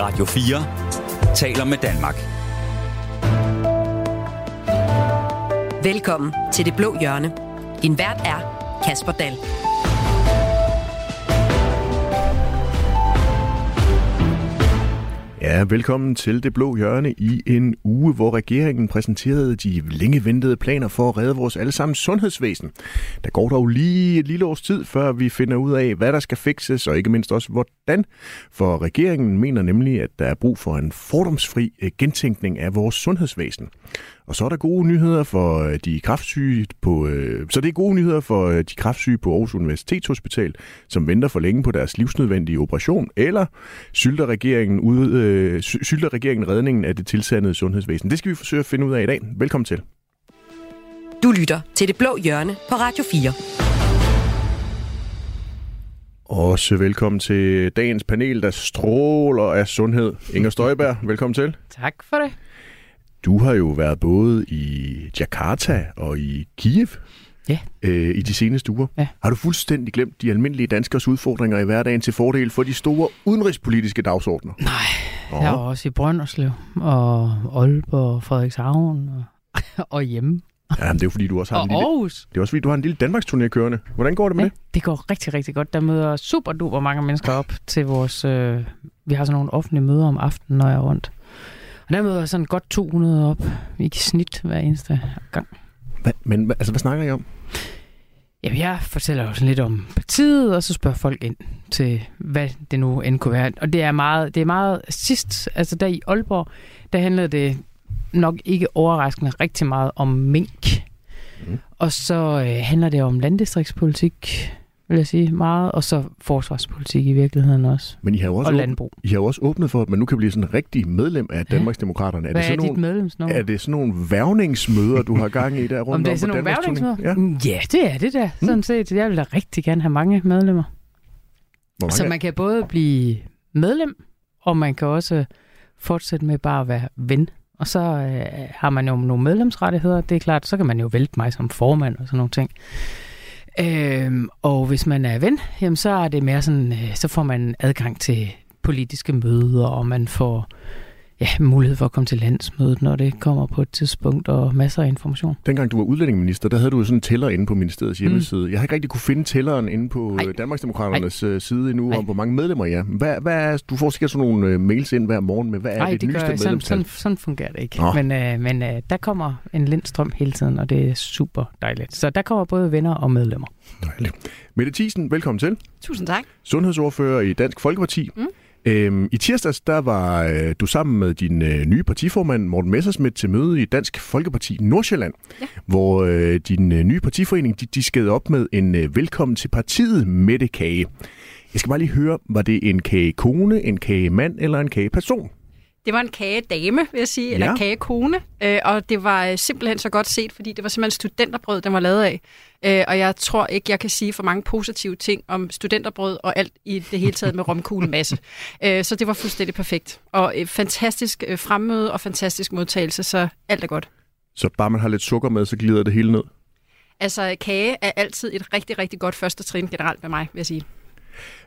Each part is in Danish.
Radio 4 taler med Danmark. Velkommen til Det Blå Hjørne. Din vært er Kasper Dahl. Ja, velkommen til Det Blå Hjørne i en uge, hvor regeringen præsenterede de længe ventede planer for at redde vores allesammens sundhedsvæsen. Der går dog lige et lille års tid, før vi finder ud af, hvad der skal fikses, og ikke mindst også hvordan. For regeringen mener nemlig, at der er brug for en fordomsfri øh, gentænkning af vores sundhedsvæsen. Og så er der gode nyheder for øh, de kraftsyge på øh, så det er gode nyheder for øh, de kraftsyge på Aarhus Universitetshospital, som venter for længe på deres livsnødvendige operation, eller sylter regeringen, ud, øh, sylter regeringen redningen af det tilsandede sundhedsvæsen. Det skal vi forsøge at finde ud af i dag. Velkommen til. Du lytter til Det Blå Hjørne på Radio 4. Også velkommen til dagens panel, der stråler af sundhed. Inger Støjberg, velkommen til. Tak for det. Du har jo været både i Jakarta og i Kiev Ja. øh, i de seneste uger. Ja. Har du fuldstændig glemt de almindelige danskers udfordringer i hverdagen til fordel for de store udenrigspolitiske dagsordner? Nej, jeg var også i Brønderslev og Aalborg, Frederikshavn og, og hjemme. Ja, det er jo fordi, du også har Og en lille, Aarhus. det er også fordi, du har en lille Danmarks turné kørende. Hvordan går det med Ja, det? det går rigtig, rigtig godt. Der møder super duper mange mennesker op til vores... Øh, vi har sådan nogle offentlige møder om aftenen, når jeg er rundt. Og der møder sådan godt 200 op i snit hver eneste gang. Hva, men altså, hvad snakker I om? Jamen, jeg fortæller jo sådan lidt om partiet, og så spørger folk ind til, hvad det nu end kunne være. Og det er meget, det er meget sidst, altså der i Aalborg, der handlede det nok ikke overraskende rigtig meget om mink. Mm. Og så øh, handler det om landdistriktspolitik, vil jeg sige, meget, og så forsvarspolitik i virkeligheden også, Men I har jo også, og landbrug. I har jo også åbnet for, at man nu kan blive sådan en rigtig medlem af Danmarksdemokraterne. Er Hvad det er sådan dit nogle, medlemsnummer? er det sådan nogle værvningsmøder, du har gang i der rundt om det er sådan nogle værvningsmøder? Ja. Mm, Ja, det er det da, sådan set. Jeg vil da rigtig gerne have mange medlemmer. Hvor mange Så er- man kan både blive medlem, og man kan også fortsætte med bare at være ven. Og så øh, har man jo nogle medlemsrettigheder. Det er klart, så kan man jo vælte mig som formand og sådan nogle ting. Øhm, og hvis man er ven, jamen så er det mere sådan, øh, så får man adgang til politiske møder, og man får ja, mulighed for at komme til landsmødet, når det kommer på et tidspunkt, og masser af information. Dengang du var udlændingeminister, der havde du sådan en tæller inde på ministeriets hjemmeside. Jeg har ikke rigtig kunne finde tælleren inde på Ej. Ej. Danmarksdemokraternes Ej. side endnu, Ej. om hvor mange medlemmer I er. Hvad, hvad er, du får sikkert sådan nogle øh, mails ind hver morgen med, hvad er Nej, det, det nyeste jeg. Sådan, medlemstal? sådan, sådan fungerer det ikke. Nå. Men, øh, men øh, der kommer en lindstrøm hele tiden, og det er super dejligt. Så der kommer både venner og medlemmer. Dejligt. Mette Thiesen, velkommen til. Tusind tak. Sundhedsordfører i Dansk Folkeparti. Mm. Øhm, I tirsdags, der var øh, du sammen med din øh, nye partiformand, Morten Messersmith, til møde i Dansk Folkeparti Nordsjælland, Ja. hvor øh, din øh, nye partiforening, de, de skede op med en øh, velkommen til partiet Mette Kage. Jeg skal bare lige høre, var det en kagekone, en kagemand eller en kageperson? Det var en kagedame, vil jeg sige, eller Ja. kagekone. Øh, og det var øh, simpelthen så godt set, fordi det var simpelthen studenterbrød, den var lavet af. Øh, og jeg tror ikke, jeg kan sige for mange positive ting om studenterbrød og alt i det hele taget med romkugle masse. Øh, så det var fuldstændig perfekt. Og et fantastisk øh, fremmøde og fantastisk modtagelse, så alt er godt. Så bare man har lidt sukker med, så glider det hele ned. Altså, kage er altid et rigtig, rigtig godt første trin generelt med mig, vil jeg sige.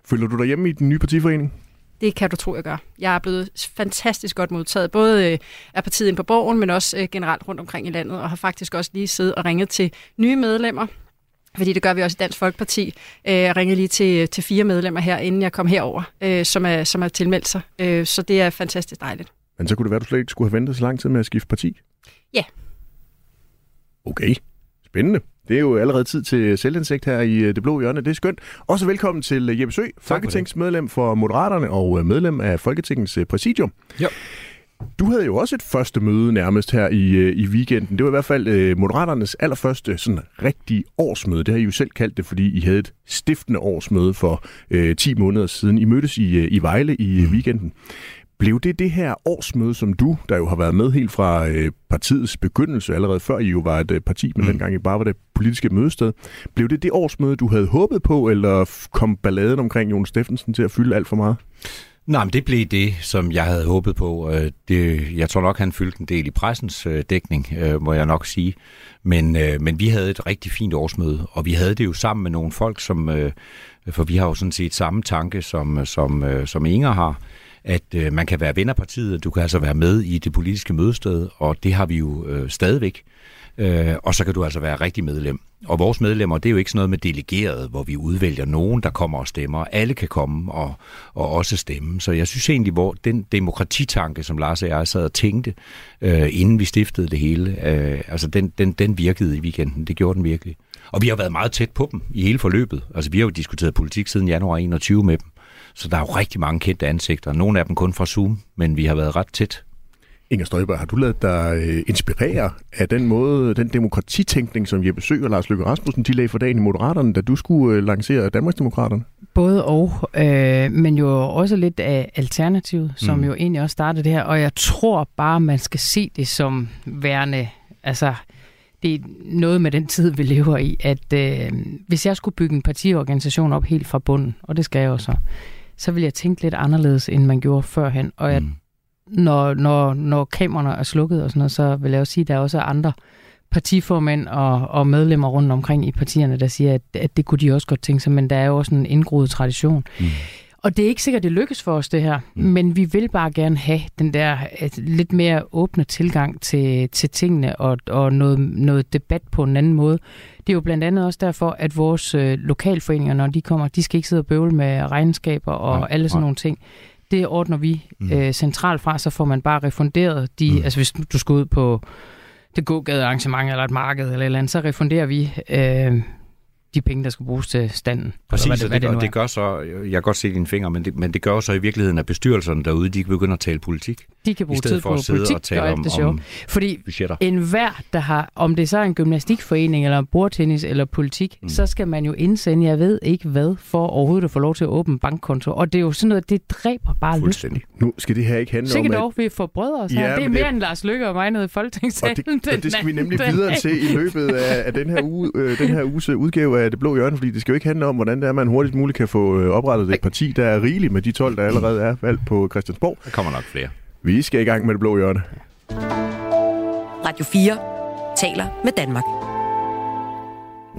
Føler du dig hjemme i den nye partiforening? Det kan du tro, jeg gør. Jeg er blevet fantastisk godt modtaget, både øh, af partiet inde på borgen, men også øh, generelt rundt omkring i landet, og har faktisk også lige siddet og ringet til nye medlemmer, fordi det gør vi også i Dansk Folkeparti. Øh, Jeg ringede lige til, til fire medlemmer her, inden jeg kom herover, øh, som, er, som er tilmeldt sig. Øh, Så det er fantastisk dejligt. Men så kunne det være, at du slet ikke skulle have ventet så lang tid med at skifte parti? Ja. Okay, spændende. Det er jo allerede tid til selvindsigt her i øh, Det Blå Hjørne. Det er skønt. Også velkommen til øh, Jeppe Sø, folketingsmedlem for Moderaterne og øh, medlem af Folketingets præsidium. Ja. Du havde jo også et første møde nærmest her i, i weekenden. Det var i hvert fald øh, Moderaternes allerførste sådan rigtige årsmøde. Det har I jo selv kaldt det, fordi I havde et stiftende årsmøde for øh, 10 måneder siden. I mødtes i, i Vejle i øh, weekenden. Blev det det her årsmøde, som du, der jo har været med helt fra øh, partiets begyndelse, allerede før I jo var et øh, parti, men mm. dengang I bare var det politiske mødested, blev det det årsmøde, du havde håbet på, eller kom balladen omkring Jon Steffensen til at fylde alt for meget? Nej, men det blev det, som jeg havde håbet på. Det, jeg tror nok, han fyldte en del i pressens øh, dækning, må jeg nok sige. Men, men vi havde et rigtig fint årsmøde, og vi havde det jo sammen med nogle folk, som, for vi har jo sådan set samme tanke, som, som, som Inger har at øh, man kan være ven af partiet, du kan altså være med i det politiske mødested, og det har vi jo øh, stadigvæk. Øh, og så kan du altså være rigtig medlem. Og vores medlemmer, det er jo ikke sådan noget med delegeret, hvor vi udvælger nogen, der kommer og stemmer. Alle kan komme og, og også stemme. Så jeg synes egentlig, hvor den demokratitanke, som Lars og jeg sad og tænkte, øh, inden vi stiftede det hele, øh, altså den, den, den virkede i weekenden. Det gjorde den virkelig. Og vi har været meget tæt på dem i hele forløbet. Altså vi har jo diskuteret politik siden januar 21 med dem. Så der er jo rigtig mange kendte ansigter. Nogle af dem kun fra Zoom, men vi har været ret tæt Inger Støjberg, har du lavet dig øh, inspirere af den måde, den demokratitænkning, som Jeppe Sø og Lars Løkke Rasmussen de lagde for dagen i Moderaterne, da du skulle øh, lancere Danmarksdemokraterne? Både og, øh, men jo også lidt af Alternativet, som mm. jo egentlig også startede det her, og jeg tror bare, man skal se det som værende, altså det er noget med den tid, vi lever i, at øh, hvis jeg skulle bygge en partiorganisation op helt fra bunden, og det skal jeg jo så, så vil jeg tænke lidt anderledes, end man gjorde førhen, og jeg mm når, når, når kameraerne er slukket og sådan noget, så vil jeg også sige, at der er også andre partiformænd og, og medlemmer rundt omkring i partierne, der siger, at, at det kunne de også godt tænke sig, men der er jo også en indgroet tradition. Mm. Og det er ikke sikkert, det lykkes for os, det her, mm. men vi vil bare gerne have den der lidt mere åbne tilgang til, til tingene og, og noget, noget debat på en anden måde. Det er jo blandt andet også derfor, at vores øh, lokalforeninger, når de kommer, de skal ikke sidde og bøvle med regnskaber og nej, alle sådan nej. nogle ting det ordner vi mm. øh, centralt fra, så får man bare refunderet de, mm. altså hvis du skal ud på det gågade arrangement eller et marked eller et eller andet, så refunderer vi øh, de penge, der skal bruges til standen. Præcis, hvad det, hvad det, det, og det gør så, jeg kan godt se dine fingre, men det, men det gør så i virkeligheden, at bestyrelserne derude, de kan begynde at tale politik. De kan bruge tid på politik og, tale og alt om, det sjovt. Fordi budgetter. enhver, der har, om det så er en gymnastikforening, eller bordtennis, eller politik, mm. så skal man jo indsende, jeg ved ikke hvad, for overhovedet at få lov til at åbne bankkonto. Og det er jo sådan noget, det dræber bare lysten. Nu skal det her ikke handle Sikkert om... Sikkert dog, vi får brødre os ja, her. Det er mere det... end Lars Lykke og mig nede i Folketingssalen. Og det, og det skal vi nemlig videre til i løbet af, af den, her uge, øh, den her uges udgave af Det Blå Hjørne, fordi det skal jo ikke handle om, hvordan det er, man hurtigst muligt kan få øh, oprettet et parti, der er rigeligt med de 12, der allerede er valgt på Christiansborg. Der kommer nok flere. Vi skal i gang med Det Blå Hjørne. Radio 4 taler med Danmark.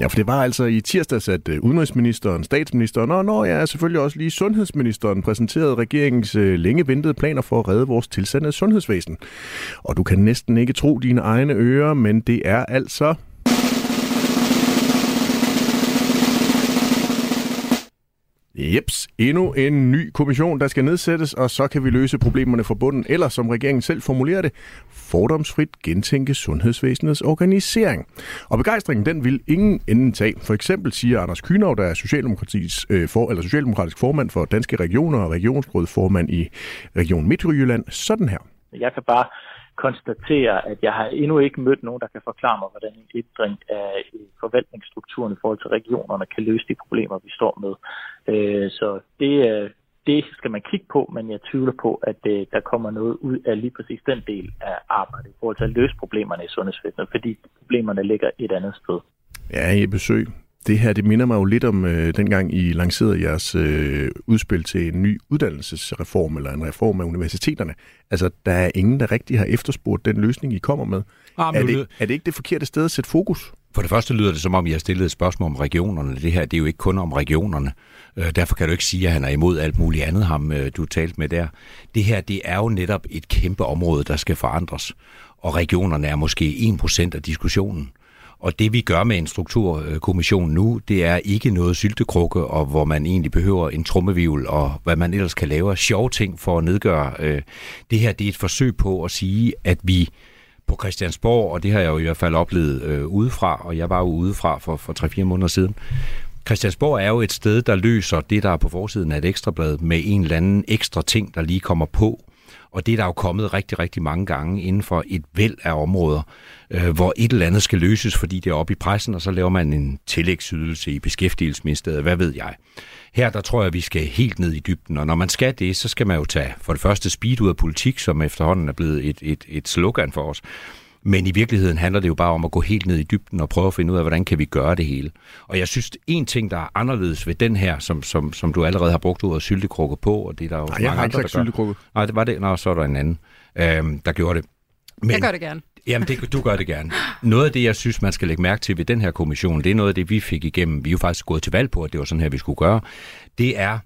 Ja, for det var altså i tirsdags, at øh, udenrigsministeren, statsministeren og når jeg ja, selvfølgelig også lige sundhedsministeren præsenterede regeringens øh, længe ventede planer for at redde vores tilsandede sundhedsvæsen. Og du kan næsten ikke tro dine egne ører, men det er altså Jeps, endnu en ny kommission, der skal nedsættes, og så kan vi løse problemerne fra bunden, eller som regeringen selv formulerer det, fordomsfrit gentænke sundhedsvæsenets organisering. Og begejstringen, den vil ingen ende tage. For eksempel siger Anders Kynov, der er Socialdemokratisk, øh, for, eller Socialdemokratisk formand for Danske Regioner og regionsrådsformand i Region Midtjylland, sådan her. Jeg kan bare konstatere, at jeg har endnu ikke mødt nogen, der kan forklare mig, hvordan en ændring af forvaltningsstrukturen i forhold til regionerne kan løse de problemer, vi står med. Øh, så det, det skal man kigge på, men jeg tvivler på, at øh, der kommer noget ud af lige præcis den del af arbejdet i forhold til at løse problemerne i sundhedsvæsenet, fordi problemerne ligger et andet sted. Ja, i besøg. Det her, det minder mig jo lidt om øh, dengang I lancerede jeres øh, udspil til en ny uddannelsesreform, eller en reform af universiteterne. Altså, der er ingen, der rigtig har efterspurgt den løsning, I kommer med. Ah, er, det, er det ikke det forkerte sted at sætte fokus? For det første lyder det, som om I har stillet et spørgsmål om regionerne. Det her det er jo ikke kun om regionerne. Øh, derfor kan du ikke sige, at han er imod alt muligt andet, ham øh, du talte med der. Det her det er jo netop et kæmpe område, der skal forandres. Og regionerne er måske 1% af diskussionen. Og det vi gør med en strukturkommission nu, det er ikke noget syltekrukke, og hvor man egentlig behøver en trommevivl og hvad man ellers kan lave af sjove ting for at nedgøre. Øh, det her det er et forsøg på at sige, at vi på Christiansborg, og det har jeg jo i hvert fald oplevet øh, udefra, og jeg var jo udefra for, for 3-4 måneder siden. Christiansborg er jo et sted, der løser det, der er på forsiden af et ekstrablad, med en eller anden ekstra ting, der lige kommer på. Og det er der jo kommet rigtig, rigtig mange gange inden for et væld af områder, øh, hvor et eller andet skal løses, fordi det er oppe i pressen, og så laver man en tillægsydelse i beskæftigelsesministeriet, hvad ved jeg. Her der tror jeg, at vi skal helt ned i dybden, og når man skal det, så skal man jo tage for det første speed ud af politik, som efterhånden er blevet et, et, et slogan for os. Men i virkeligheden handler det jo bare om at gå helt ned i dybden og prøve at finde ud af, hvordan kan vi gøre det hele. Og jeg synes, en ting, der er anderledes ved den her, som, som, som du allerede har brugt ordet syltekrukke på, og det er der jo Nej, mange andre, der gør. Nej, det var det. Nå, så er der en anden, øhm, der gjorde det. Men, jeg gør det gerne. Jamen, det, du gør det gerne. Noget af det, jeg synes, man skal lægge mærke til ved den her kommission, det er noget af det, vi fik igennem. Vi er jo faktisk gået til valg på, at det var sådan her, vi skulle gøre. Det er,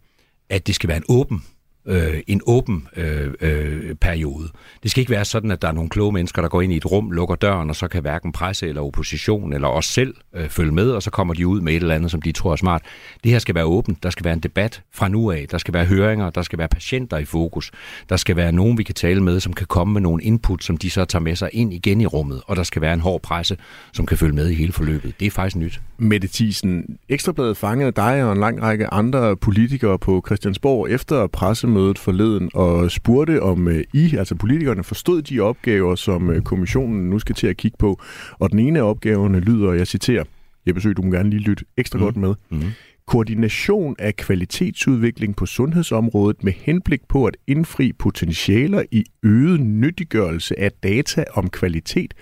at det skal være en åben øh, en åben øh, øh, periode. Det skal ikke være sådan, at der er nogle kloge mennesker, der går ind i et rum, lukker døren, og så kan hverken presse eller opposition eller os selv øh, følge med, og så kommer de ud med et eller andet, som de tror er smart. Det her skal være åbent. Der skal være en debat fra nu af. Der skal være høringer. Der skal være patienter i fokus. Der skal være nogen, vi kan tale med, som kan komme med nogle input, som de så tager med sig ind igen i rummet. Og der skal være en hård presse, som kan følge med i hele forløbet. Det er faktisk nyt. Mette Thiesen, Ekstrabladet fangede dig og en lang række andre politikere på Christiansborg efter pressemødet forleden og spurgte, om øh, I, altså politikerne, forstod de opgaver, som øh, kommissionen nu skal til at kigge på. Og den ene af opgaverne lyder, jeg citerer, jeg besøger, du må gerne lige lytte ekstra mm. godt med. Mm. Koordination af kvalitetsudvikling på sundhedsområdet med henblik på at indfri potentialer i øget nyttiggørelse af data om kvalitet,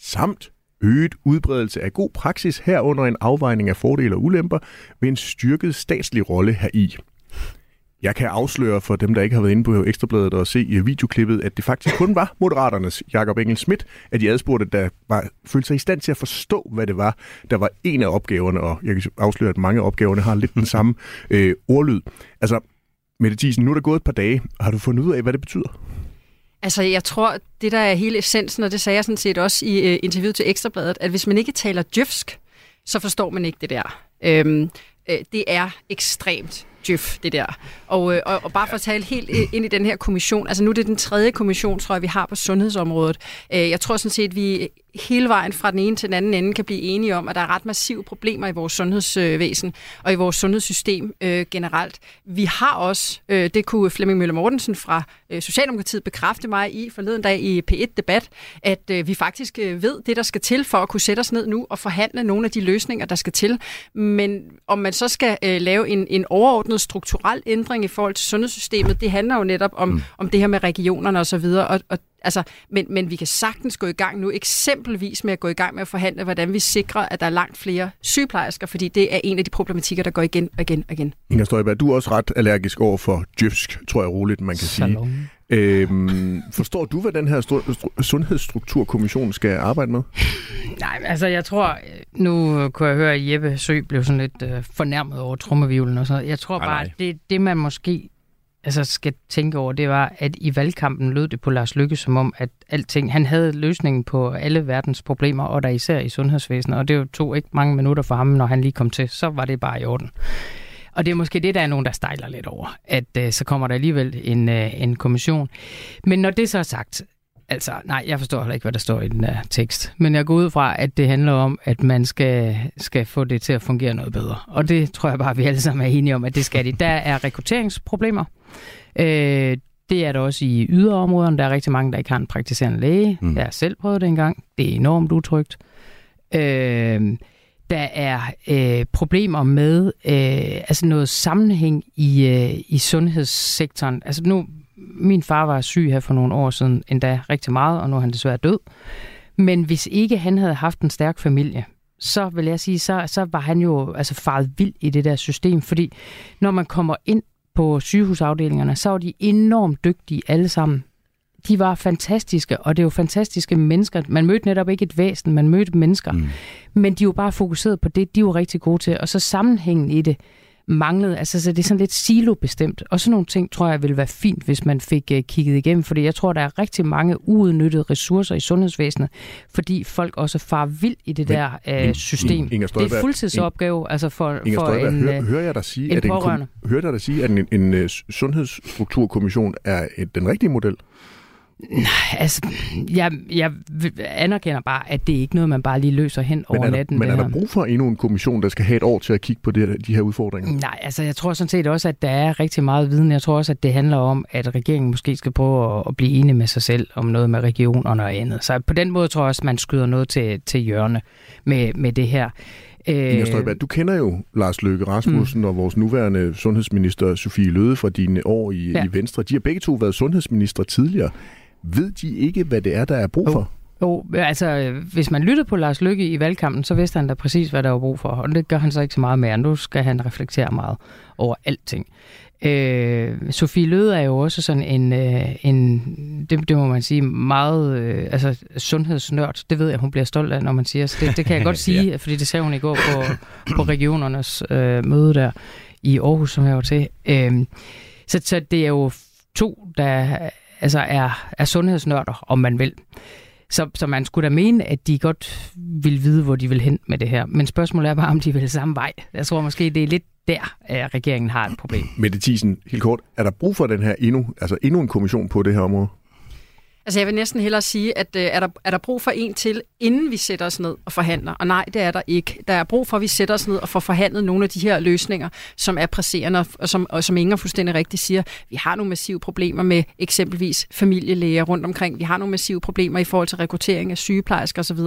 samt øget udbredelse af god praksis herunder en afvejning af fordele og ulemper ved en styrket statslig rolle heri. Jeg kan afsløre for dem, der ikke har været inde på Ekstrabladet og se i videoklippet, at det faktisk kun var Moderaternes Jakob Engel Schmidt, at de adspurgte, der var, følte sig i stand til at forstå, hvad det var, der var en af opgaverne, og jeg kan afsløre, at mange af opgaverne har lidt den samme øh, ordlyd. Altså, Mette Thiesen, nu er der gået et par dage. Har du fundet ud af, hvad det betyder? Altså, jeg tror, det der er hele essensen, og det sagde jeg sådan set også i øh, interviewet til Ekstrabladet, at hvis man ikke taler djøfsk, så forstår man ikke det der. Øhm, øh, det er ekstremt djøf, det der. Og, øh, og, og bare for at tale helt øh, ind i den her kommission, altså nu er det den tredje kommission, tror jeg, vi har på sundhedsområdet. Øh, jeg tror sådan set, at vi hele vejen fra den ene til den anden ende kan blive enige om, at der er ret massive problemer i vores sundhedsvæsen og i vores sundhedssystem øh, generelt. Vi har også, øh, det kunne Flemming Møller Mortensen fra øh, Socialdemokratiet bekræfte mig i forleden dag i P1-debat, at øh, vi faktisk øh, ved det, der skal til for at kunne sætte os ned nu og forhandle nogle af de løsninger, der skal til. Men om man så skal øh, lave en, en overordnet strukturel ændring i forhold til sundhedssystemet, det handler jo netop om, mm. om det her med regionerne osv., og, og, og Altså, men, men vi kan sagtens gå i gang nu, eksempelvis med at gå i gang med at forhandle, hvordan vi sikrer, at der er langt flere sygeplejersker, fordi det er en af de problematikker, der går igen og igen og igen. Inger Støjberg, du er også ret allergisk over for djøfsk, tror jeg roligt, man kan Salon. sige. Øhm, forstår du, hvad den her sundhedsstrukturkommission skal arbejde med? Nej, altså jeg tror, nu kunne jeg høre, at Jeppe Sø blev sådan lidt øh, fornærmet over trommevivlen og sådan Jeg tror bare, at det, det man måske altså skal tænke over, det var, at i valgkampen lød det på Lars Lykke som om, at alting, han havde løsningen på alle verdens problemer, og der især i sundhedsvæsenet, og det tog ikke mange minutter for ham, når han lige kom til, så var det bare i orden. Og det er måske det, der er nogen, der stejler lidt over, at øh, så kommer der alligevel en, øh, en kommission. Men når det så er sagt, altså nej, jeg forstår heller ikke, hvad der står i den her tekst, men jeg går ud fra, at det handler om, at man skal, skal få det til at fungere noget bedre. Og det tror jeg bare, vi alle sammen er enige om, at det skal det. Der er rekrutteringsproblemer. Øh, det er der også i yderområderne. Der er rigtig mange, der ikke har en praktiserende læge. Mm. Jeg har selv prøvet det engang. Det er enormt utrygt. Øh, der er øh, problemer med øh, altså noget sammenhæng i, øh, i sundhedssektoren. Altså nu, min far var syg her for nogle år siden, endda rigtig meget, og nu er han desværre død. Men hvis ikke han havde haft en stærk familie, så vil jeg sige, så, så var han jo altså faret vild i det der system, fordi når man kommer ind på sygehusafdelingerne, så var de enormt dygtige alle sammen. De var fantastiske, og det er jo fantastiske mennesker. Man mødte netop ikke et væsen, man mødte mennesker. Mm. Men de var bare fokuseret på det, de var rigtig gode til. Og så sammenhængen i det, manglede. Altså, så det er sådan lidt silobestemt. Og sådan nogle ting tror jeg ville være fint, hvis man fik uh, kigget igennem, fordi jeg tror, der er rigtig mange uudnyttede ressourcer i sundhedsvæsenet, fordi folk også far vild i det Men, der uh, system. Inger Støjberg, det er fuldtidsopgave altså for, Inger for en, hør, hører jeg dig sige, en at en, hører jeg dig sige, at en, en, en sundhedsstrukturkommission er et, den rigtige model? Nej, altså, jeg, jeg anerkender bare, at det er ikke noget, man bare lige løser hen over men er der, natten. Men er der brug for endnu en kommission, der skal have et år til at kigge på det, de her udfordringer? Nej, altså jeg tror sådan set også, at der er rigtig meget viden. Jeg tror også, at det handler om, at regeringen måske skal prøve at, blive enige med sig selv om noget med regionerne og andet. Så på den måde tror jeg også, at man skyder noget til, til hjørne med, med det her. Inger øh, Støjberg, du kender jo Lars Løkke Rasmussen mm. og vores nuværende sundhedsminister Sofie Løde fra dine år i, ja. i Venstre. De har begge to været sundhedsminister tidligere. Ved de ikke, hvad det er, der er brug for? Jo, altså, hvis man lyttede på Lars Lykke i valgkampen, så vidste han da præcis, hvad der var brug for, og det gør han så ikke så meget mere. Nu skal han reflektere meget over alting. Øh, Sofie Løde er jo også sådan en, øh, en det, det må man sige, meget øh, altså, sundhedsnørd. Det ved jeg, hun bliver stolt af, når man siger. Så det, det kan jeg godt sige, ja. fordi det sagde hun i går på, på regionernes øh, møde der i Aarhus, som jeg var til. Øh, Så, så det er jo to, der altså er, er sundhedsnørder, om man vil. Så, så man skulle da mene, at de godt vil vide, hvor de vil hen med det her. Men spørgsmålet er bare, om de vil samme vej. Jeg tror måske, det er lidt der, at regeringen har et problem. Mette Thiesen, helt kort, er der brug for den her endnu, altså endnu en kommission på det her område? Altså jeg vil næsten hellere sige, at øh, er, der, er der brug for en til, inden vi sætter os ned og forhandler? Og nej, det er der ikke. Der er brug for, at vi sætter os ned og får forhandlet nogle af de her løsninger, som er presserende, og som, og som Inger fuldstændig rigtigt siger. Vi har nogle massive problemer med eksempelvis familielæger rundt omkring. Vi har nogle massive problemer i forhold til rekruttering af sygeplejersker osv.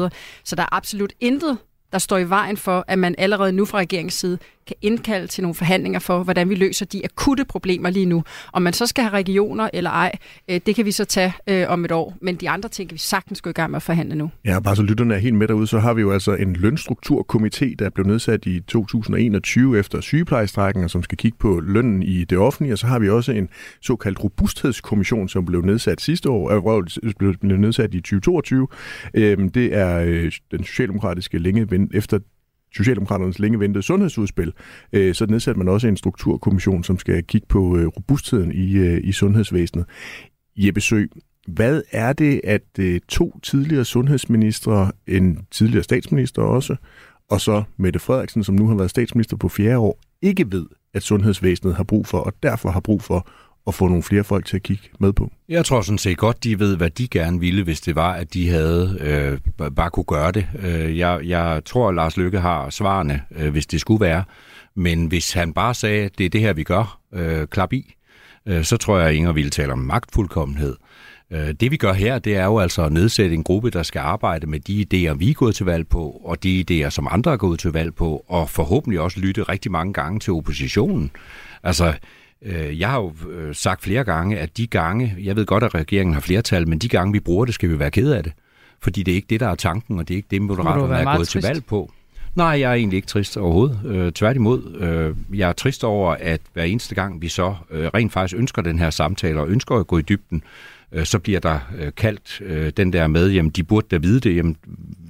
Så der er absolut intet, der står i vejen for, at man allerede nu fra regeringens side kan indkalde til nogle forhandlinger for, hvordan vi løser de akutte problemer lige nu. Om man så skal have regioner eller ej, øh, det kan vi så tage øh, om et år. Men de andre ting kan vi sagtens gå i gang med at forhandle nu. Ja, bare så lytterne er helt med derude, så har vi jo altså en lønstrukturkomité, der blev nedsat i 2021 efter sygeplejestrækken, som skal kigge på lønnen i det offentlige. Og så har vi også en såkaldt robusthedskommission, som blev nedsat sidste år, øh, blev nedsat i 2022. Øh, det er øh, den socialdemokratiske længe efter Socialdemokraternes længe ventede sundhedsudspil, øh, så nedsatte man også en strukturkommission, som skal kigge på øh, robustheden i, øh, i sundhedsvæsenet. Jeppe Sø, hvad er det, at øh, to tidligere sundhedsministre, en tidligere statsminister også, og så Mette Frederiksen, som nu har været statsminister på fjerde år, ikke ved, at sundhedsvæsenet har brug for, og derfor har brug for at få nogle flere folk til at kigge med på? Jeg tror sådan set godt, de ved, hvad de gerne ville, hvis det var, at de havde øh, bare kunne gøre det. Øh, jeg, jeg tror, at Lars Lykke har svarene, øh, hvis det skulle være. Men hvis han bare sagde, at det er det her, vi gør, øh, klap i, øh, så tror jeg, at Inger ville tale om magtfuldkommenhed. Øh, det vi gør her, det er jo altså at nedsætte en gruppe, der skal arbejde med de idéer, vi er gået til valg på, og de idéer, som andre er gået til valg på, og forhåbentlig også lytte rigtig mange gange til oppositionen. Altså, Øh, jeg har jo øh, sagt flere gange, at de gange, jeg ved godt, at regeringen har flertal, men de gange, vi bruger det, skal vi være ked af det. Fordi det er ikke det, der er tanken, og det er ikke det, Moderaterne er gået trist? til valg på. Nej, jeg er egentlig ikke trist overhovedet. Øh, tværtimod, øh, jeg er trist over, at hver eneste gang, vi så øh, rent faktisk ønsker den her samtale, og ønsker at gå i dybden, øh, så bliver der øh, kaldt øh, den der med, jamen de burde da vide det, jamen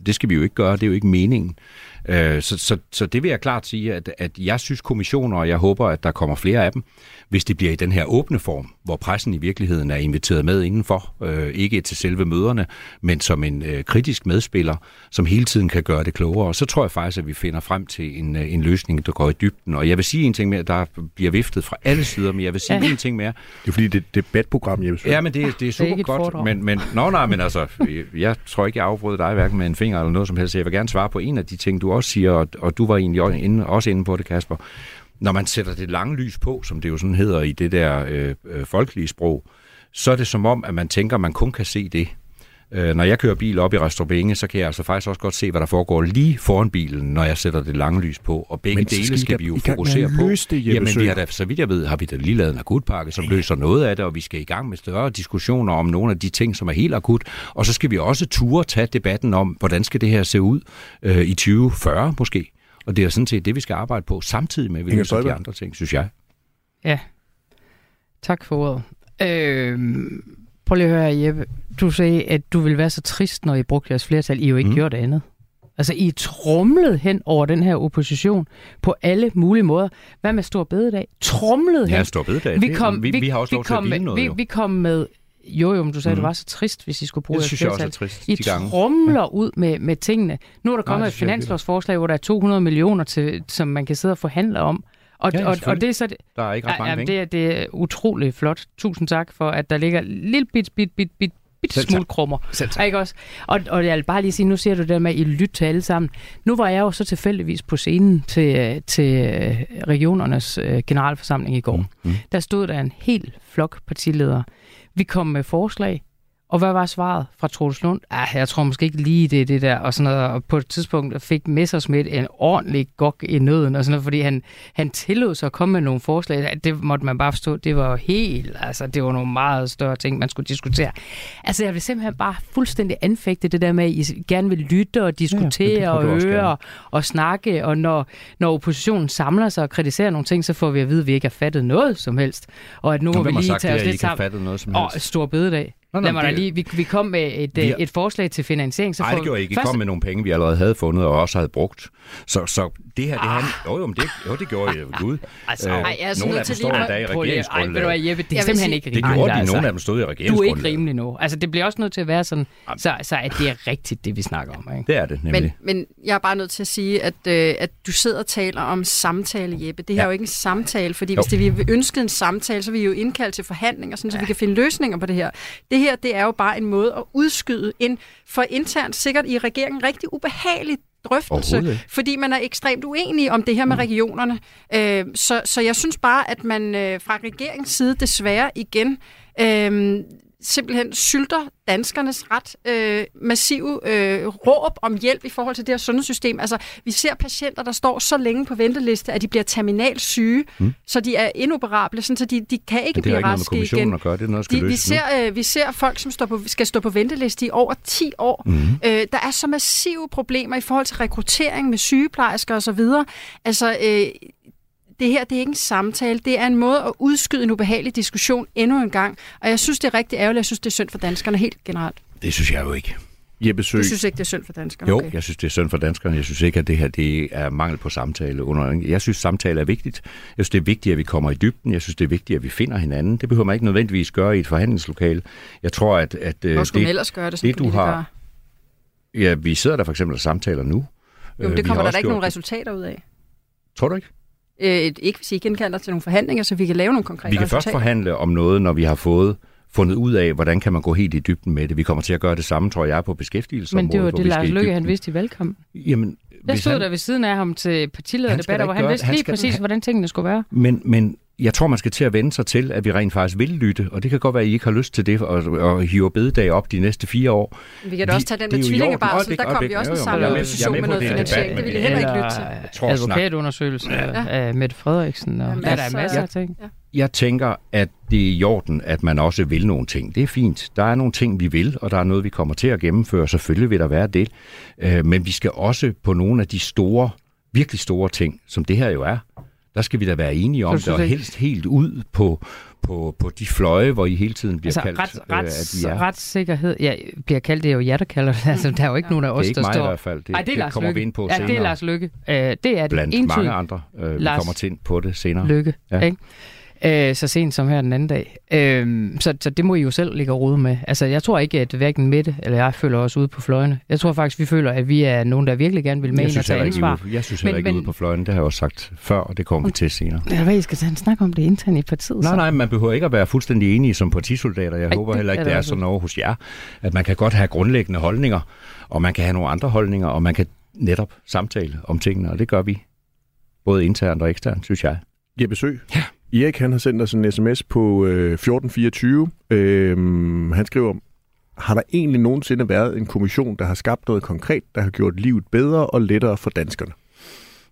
det skal vi jo ikke gøre, det er jo ikke meningen. Øh, så, så, så det vil jeg klart sige, at, at jeg synes kommissioner, og jeg håber, at der kommer flere af dem, hvis det bliver i den her åbne form, hvor pressen i virkeligheden er inviteret med indenfor, øh, ikke til selve møderne, men som en øh, kritisk medspiller, som hele tiden kan gøre det klogere. Så tror jeg faktisk, at vi finder frem til en, øh, en løsning, der går i dybden. Og jeg vil sige en ting mere, der bliver viftet fra alle sider, men jeg vil sige ja. en ting mere. Det er fordi, det er et debatprogram, Jeppe Ja, men det, det er super det er godt. Men, men, nå, nej, men altså, jeg tror ikke, jeg afbrød dig hverken med en finger eller noget som helst. Jeg vil gerne svare på en af de ting, du også siger, og, og du var egentlig inde, også inde på det, Kasper når man sætter det lange lys på, som det jo sådan hedder i det der øh, øh, folkelige sprog, så er det som om, at man tænker, at man kun kan se det. Øh, når jeg kører bil op i Restaurant så kan jeg altså faktisk også godt se, hvad der foregår lige foran bilen, når jeg sætter det lange lys på. Og begge dele skal, skal vi jo fokusere på. Det, Jamen, vi har da, så vidt jeg ved, har vi da lige lavet en akutpakke, som ja. løser noget af det, og vi skal i gang med større diskussioner om nogle af de ting, som er helt akut. Og så skal vi også ture tage debatten om, hvordan skal det her se ud øh, i 2040 måske. Og det er sådan set det, vi skal arbejde på, samtidig med, at vi løser de andre ting, synes jeg. Ja. Tak for ordet. Øh, prøv lige at høre, Jeppe. Du sagde, at du ville være så trist, når I brugte jeres flertal. I jo ikke mm. gjort andet. Altså, I trumlet hen over den her opposition på alle mulige måder. Hvad med Stor Bededag? Trumlet hen. Ja, Stor Bededag. Vi, kom, vi, vi, vi har også vi lov til at noget, vi, vi kom med jo, jo, men du sagde, mm. det var så trist, hvis I skulle bruge det synes jeg også er trist, I trumler ja. ud med, med tingene. Nu er der kommet Nej, et finanslovsforslag, hvor der er 200 millioner, til, som man kan sidde og forhandle om. Og, ja, og, og det er så... Det, der er ikke ret mange ja, penge. Det, det er utrolig flot. Tusind tak for, at der ligger lille bit, bit, bit, bit, bit smule krummer. Selv tak. Ikke også? Og, og jeg vil bare lige sige, nu ser du det der med, at I lytter til alle sammen. Nu var jeg jo så tilfældigvis på scenen til, til regionernes øh, generalforsamling i går. Mm. Mm. Der stod der en helt flok partiledere, vi kom med forslag, og hvad var svaret fra Troels Lund? Ah, jeg tror måske ikke lige det, det der, og sådan noget. Og på et tidspunkt fik Messersmith en ordentlig gok i nøden, og sådan noget, fordi han, han tillod sig at komme med nogle forslag. Det måtte man bare forstå, det var helt, altså det var nogle meget større ting, man skulle diskutere. Altså jeg vil simpelthen bare fuldstændig anfægte det der med, at I gerne vil lytte og diskutere ja, og høre og, og snakke, og når, når oppositionen samler sig og kritiserer nogle ting, så får vi at vide, at vi ikke har fattet noget som helst. Og at nu må vi lige tage os lidt sammen. Og stor bededag. Nå, Lad mig det- lige, vi, vi kom med et, Vi vi har- et forslag til finansiering. Så Nej, det gjorde I ikke. I først- kom med nogle penge, vi allerede havde fundet og også havde brugt. Så, så det her, det Ah. han... Jo, jo, men det, jo, det gjorde I. Gud. Altså, Øh, ej, jeg er sådan nogle af til dem står at- endda i lige, ej, ved du hvad, regeringsgrundlaget. Jeppe, det er Jeg simpelthen sige- ikke Det rimeligt. gjorde de. altså. Nogle af dem stod i Du er ikke regeringsgrundlaget. rimelig nu. Altså, det bliver også nødt til at være sådan, så, så at det er rigtigt, det vi snakker om. Ikke? Det er det nemlig. Men, men jeg er bare nødt til at sige, at, øh, at du sidder og taler om samtale, Jeppe. Det her Ja. er jo ikke en samtale, fordi Jo. hvis det, vi ønskede en samtale, så vil vi jo indkalde til forhandlinger, sådan, så vi kan finde løsninger på det her. Det her, det er jo bare en måde at udskyde en for internt sikkert i regeringen rigtig ubehagelig drøftelse, fordi man er ekstremt uenig om det her med Mm. regionerne. Øh, så, så jeg synes bare, at man øh, fra regeringens side desværre igen øh, simpelthen sylter danskernes ret øh, massive øh, råb om hjælp i forhold til det her sundhedssystem. Altså, vi ser patienter, der står så længe på venteliste, at de bliver terminalt syge, mm. så de er inoperable, sådan, så de, de kan ikke Men det har blive ikke noget med raske igen. at gøre. Det er noget, skal De, vi, ser, øh, vi ser folk, som står på, skal stå på venteliste i over 10 år. Mm. Øh, der er så massive problemer i forhold til rekruttering med sygeplejersker osv. Altså, øh, det her det er ikke en samtale, det er en måde at udskyde en ubehagelig diskussion endnu en gang. Og jeg synes, det er rigtig ærgerligt, jeg synes, det er synd for danskerne helt generelt. Det synes jeg jo ikke. Jeppe Sø, Du synes ikke, det er synd for danskerne? Jo, okay. jeg synes, det er synd for danskerne. Jeg synes ikke, at det her det er mangel på samtale. Under... Jeg synes, samtale er vigtigt. Jeg synes, det er vigtigt, at vi kommer i dybden. Jeg synes, det er vigtigt, at vi finder hinanden. Det behøver man ikke nødvendigvis gøre i et forhandlingslokale. Jeg tror, at, at øh, Hvor skulle man det, ellers gøre det som det, du har- ja, vi sidder der for eksempel og samtaler nu. Jo, men Øh, det vi kommer der da ikke gjort nogen resultater ud af. Tror du ikke? Øh, ikke hvis I ikke indkalder til nogle forhandlinger, så vi kan lave nogle konkrete Vi kan først resultater. forhandle om noget, når vi har fået fundet ud af, hvordan kan man gå helt i dybden med det. Vi kommer til at gøre det samme, tror jeg, på beskæftigelsesområdet. Men det var det, Lars Løkke, han vidste i valgkampen. Jamen, Jeg hvis stod han- der ved siden af ham til partilederdebatter, hvor han gøre- vidste han lige præcis, han- hvordan tingene skulle være. Men, men jeg tror, man skal til at vende sig til, at vi rent faktisk vil lytte, og det kan godt være, at I ikke har lyst til det, og, og hive bededag op de næste fire år. Vi kan da også tage den i tvillingebarsel, der kom Øjeblik, vi også en samlet jeg med- opposition jeg med med på noget det, finansiering. Det vil men- jeg heller ikke lytte til. Eller tror, advokatundersøgelsen Ja. af Mette Frederiksen, og Ja, der er der masser af- ting. Jeg tænker, at det er i orden, at man også vil nogle ting. Det er fint. Der er nogle ting, vi vil, og der er noget, vi kommer til at gennemføre. Selvfølgelig vil der være det. Øh, Men vi skal også på nogle af de store, virkelig store ting, som det her jo er, der skal vi da være enige om det, og helst helt ud på, på, på de fløje, hvor I hele tiden bliver Altså, kaldt, ret, øh, ret, at vi er. retssikkerhed, ja, bliver kaldt, det er jo jer, der kalder det. Altså, der er jo ikke nogen af Det os, er ikke der mig står... i hvert fald. Det, Ej, det Lars kommer Løkke. vi ind på ja, senere. det er Lars Lykke. Øh, det er det Blandt entydigt. mange andre. Øh, vi Lars kommer til ind på det senere. Lykke, Ja. ja. ikke? Øh, så sent som her den anden dag. Øh, så, så det må I jo selv ligge og rode med. Altså, jeg tror ikke, at hverken Mette eller jeg føler os ude på fløjene. Jeg tror faktisk, vi føler, at vi er nogen, der virkelig gerne vil med jeg ind og synes tage heller ikke, I ansvar. ude, jeg synes Men- heller ikke, men- ude på fløjen. Det har jeg også sagt før, og det kommer vi til senere. Jeg ved, I skal tage en snak om det internt i partiet. Nej, så. nej, man behøver ikke at være fuldstændig enige som partisoldater. Jeg Ej, håber det heller ikke, er det er sådan over hos jer. At man kan godt have grundlæggende holdninger, og man kan have nogle andre holdninger, og man kan netop samtale om tingene, og det gør vi. Både internt og eksternt, synes jeg. Jeppe Sø. Ja. Erik han har sendt os en sms på øh, 1424. Øh, han skriver, har der egentlig nogensinde været en kommission, der har skabt noget konkret, der har gjort livet bedre og lettere for danskerne?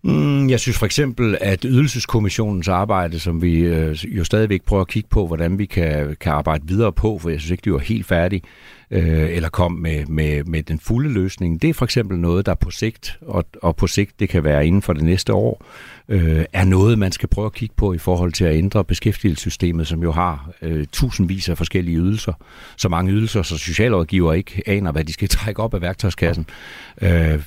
Mm, jeg synes for eksempel, at Ydelseskommissionens arbejde, som vi øh, jo stadigvæk prøver at kigge på, hvordan vi kan, kan arbejde videre på, for jeg synes ikke, de var helt færdige, øh, eller kom med, med, med den fulde løsning, det er for eksempel noget, der på sigt, og, og på sigt, det kan være inden for det næste år, øh, er noget, man skal prøve at kigge på i forhold til at ændre beskæftigelsessystemet, som jo har øh, tusindvis af forskellige ydelser. Så mange ydelser, så socialrådgiver ikke aner, hvad de skal trække op af værktøjskassen. Øh,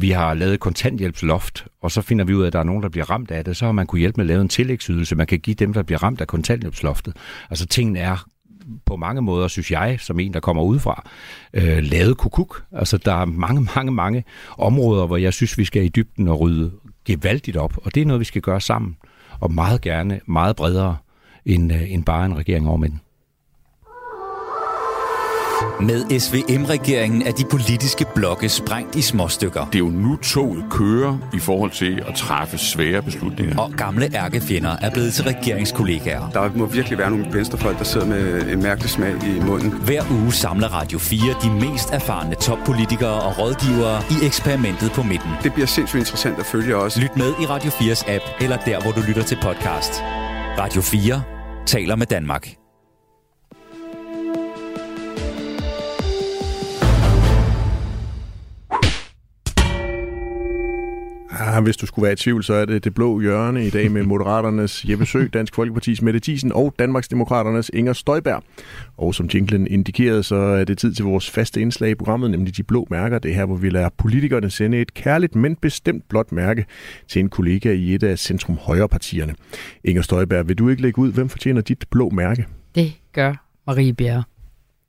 vi har lavet kontanthjælpsloft, og så finder vi ud af, at der er nogen, der bliver ramt af det. Så har man kunne hjælpe med at lave en tillægsydelse, man kan give dem, der bliver ramt af kontanthjælpsloftet. Altså tingene er på mange måder, synes jeg, som en, der kommer udefra, øh, lavet kukuk. Altså, der er mange, mange, mange områder, hvor jeg synes, vi skal i dybden og rydde gevaldigt op, og det er noget, vi skal gøre sammen, og meget gerne, meget bredere, end, øh, end bare en regering over midten. Med SVM-regeringen er de politiske blokke sprængt i småstykker. Det er jo nu toget kører i forhold til at træffe svære beslutninger. Og gamle ærkefjender er blevet til regeringskollegaer. Der må virkelig være nogle venstrefolk, der sidder med en mærkelig smag i munden. Hver uge samler Radio 4 de mest erfarne toppolitikere og rådgivere i eksperimentet på midten. Det bliver sindssygt interessant at følge også. Lyt med i Radio 4's app, eller der, hvor du lytter til podcast. Radio 4 taler med Danmark. Ah, hvis du skulle være i tvivl, så er det det blå hjørne i dag med Moderaternes Jeppe Sø, Dansk Folkepartis Mette Thiesen og Danmarksdemokraternes Inger Støjberg. Og som jinglen indikerede, så er det tid til vores faste indslag i programmet, nemlig de blå mærker. Det er her, hvor vi lader politikerne sende et kærligt, men bestemt blåt mærke til en kollega i et af centrum højre partierne. Inger Støjberg, vil du ikke lægge ud, hvem fortjener dit blå mærke? Det gør Marie Bjerre.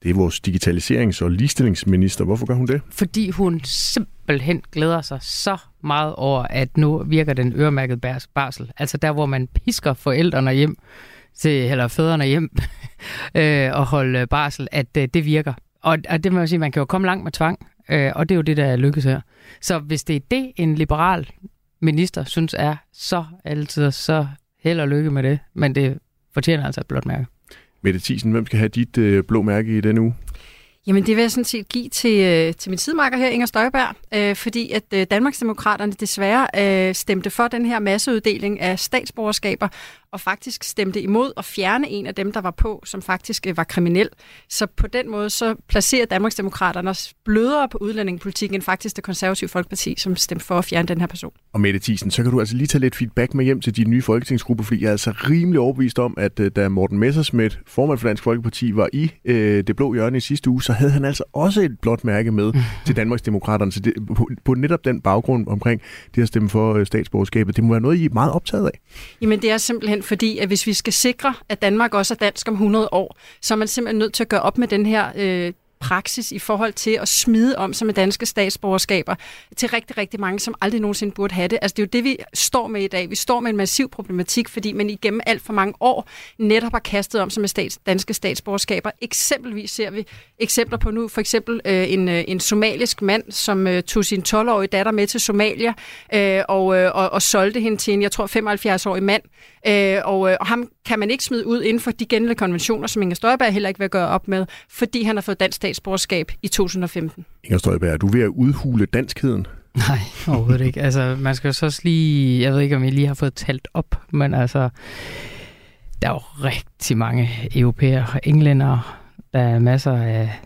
Det er vores digitaliserings- og ligestillingsminister. Hvorfor gør hun det? Fordi hun simpelthen glæder sig så meget over, at nu virker den øremærket barsel. Altså der, hvor man pisker forældrene hjem, til, eller fædrene hjem øh, og holde barsel, at øh, det virker. Og, og det må jeg sige, man kan jo komme langt med tvang, øh, og det er jo det, der lykkes her. Så hvis det er det, en liberal minister synes er så altid, så held og lykke med det. Men det fortjener altså et blåt mærke. Mette Thiesen, hvem skal have dit øh, blå mærke i denne uge? Jamen det vil jeg sådan set give til, øh, til min sidemarker her, Inger Støjberg, øh, fordi at øh, Danmarksdemokraterne desværre øh, stemte for den her masseuddeling af statsborgerskaber, og faktisk stemte imod at fjerne en af dem, der var på, som faktisk øh, var kriminel. Så på den måde så placerer Danmarksdemokraterne os blødere på udlændingepolitikken end faktisk det konservative Folkeparti, som stemte for at fjerne den her person. Og Mette Thiesen, så kan du altså lige tage lidt feedback med hjem til din nye folketingsgruppe, fordi jeg er altså rimelig overbevist om, at øh, da Morten Messersmith, formand for Dansk Folkeparti, var i øh, det blå hjørne i sidste uge, så havde han altså også et blåt mærke med til Danmarksdemokraterne. Så det, på, på netop den baggrund omkring det at stemme for øh, statsborgerskabet, det må være noget, I er meget optaget af. Jamen det er simpelthen fordi, at hvis vi skal sikre, at Danmark også er dansk om 100 år, så er man simpelthen nødt til at gøre op med den her øh, praksis i forhold til at smide om sig med danske statsborgerskaber til rigtig, rigtig mange, som aldrig nogensinde burde have det. Altså det er jo det, vi står med i dag. Vi står med en massiv problematik, fordi man igennem alt for mange år netop har kastet om sig med stats, danske statsborgerskaber. Eksempelvis ser vi eksempler på nu, for eksempel øh, en, øh, en somalisk mand, som øh, tog sin 12-årige datter med til Somalia øh, og, øh, og, og solgte hende til en, jeg tror, 75-årig mand. Øh, og, øh, og ham kan man ikke smide ud inden for de gældende konventioner, som Inger Støjberg heller ikke vil gøre op med, fordi han har fået dansk statsborgerskab i 2015. Inger Støjberg, er du ved at udhule danskheden? Nej, overhovedet ikke. Altså, man skal jo så også lige... Jeg ved ikke, om I lige har fået talt op, men altså... Der er jo rigtig mange europæere og englændere. Der er masser af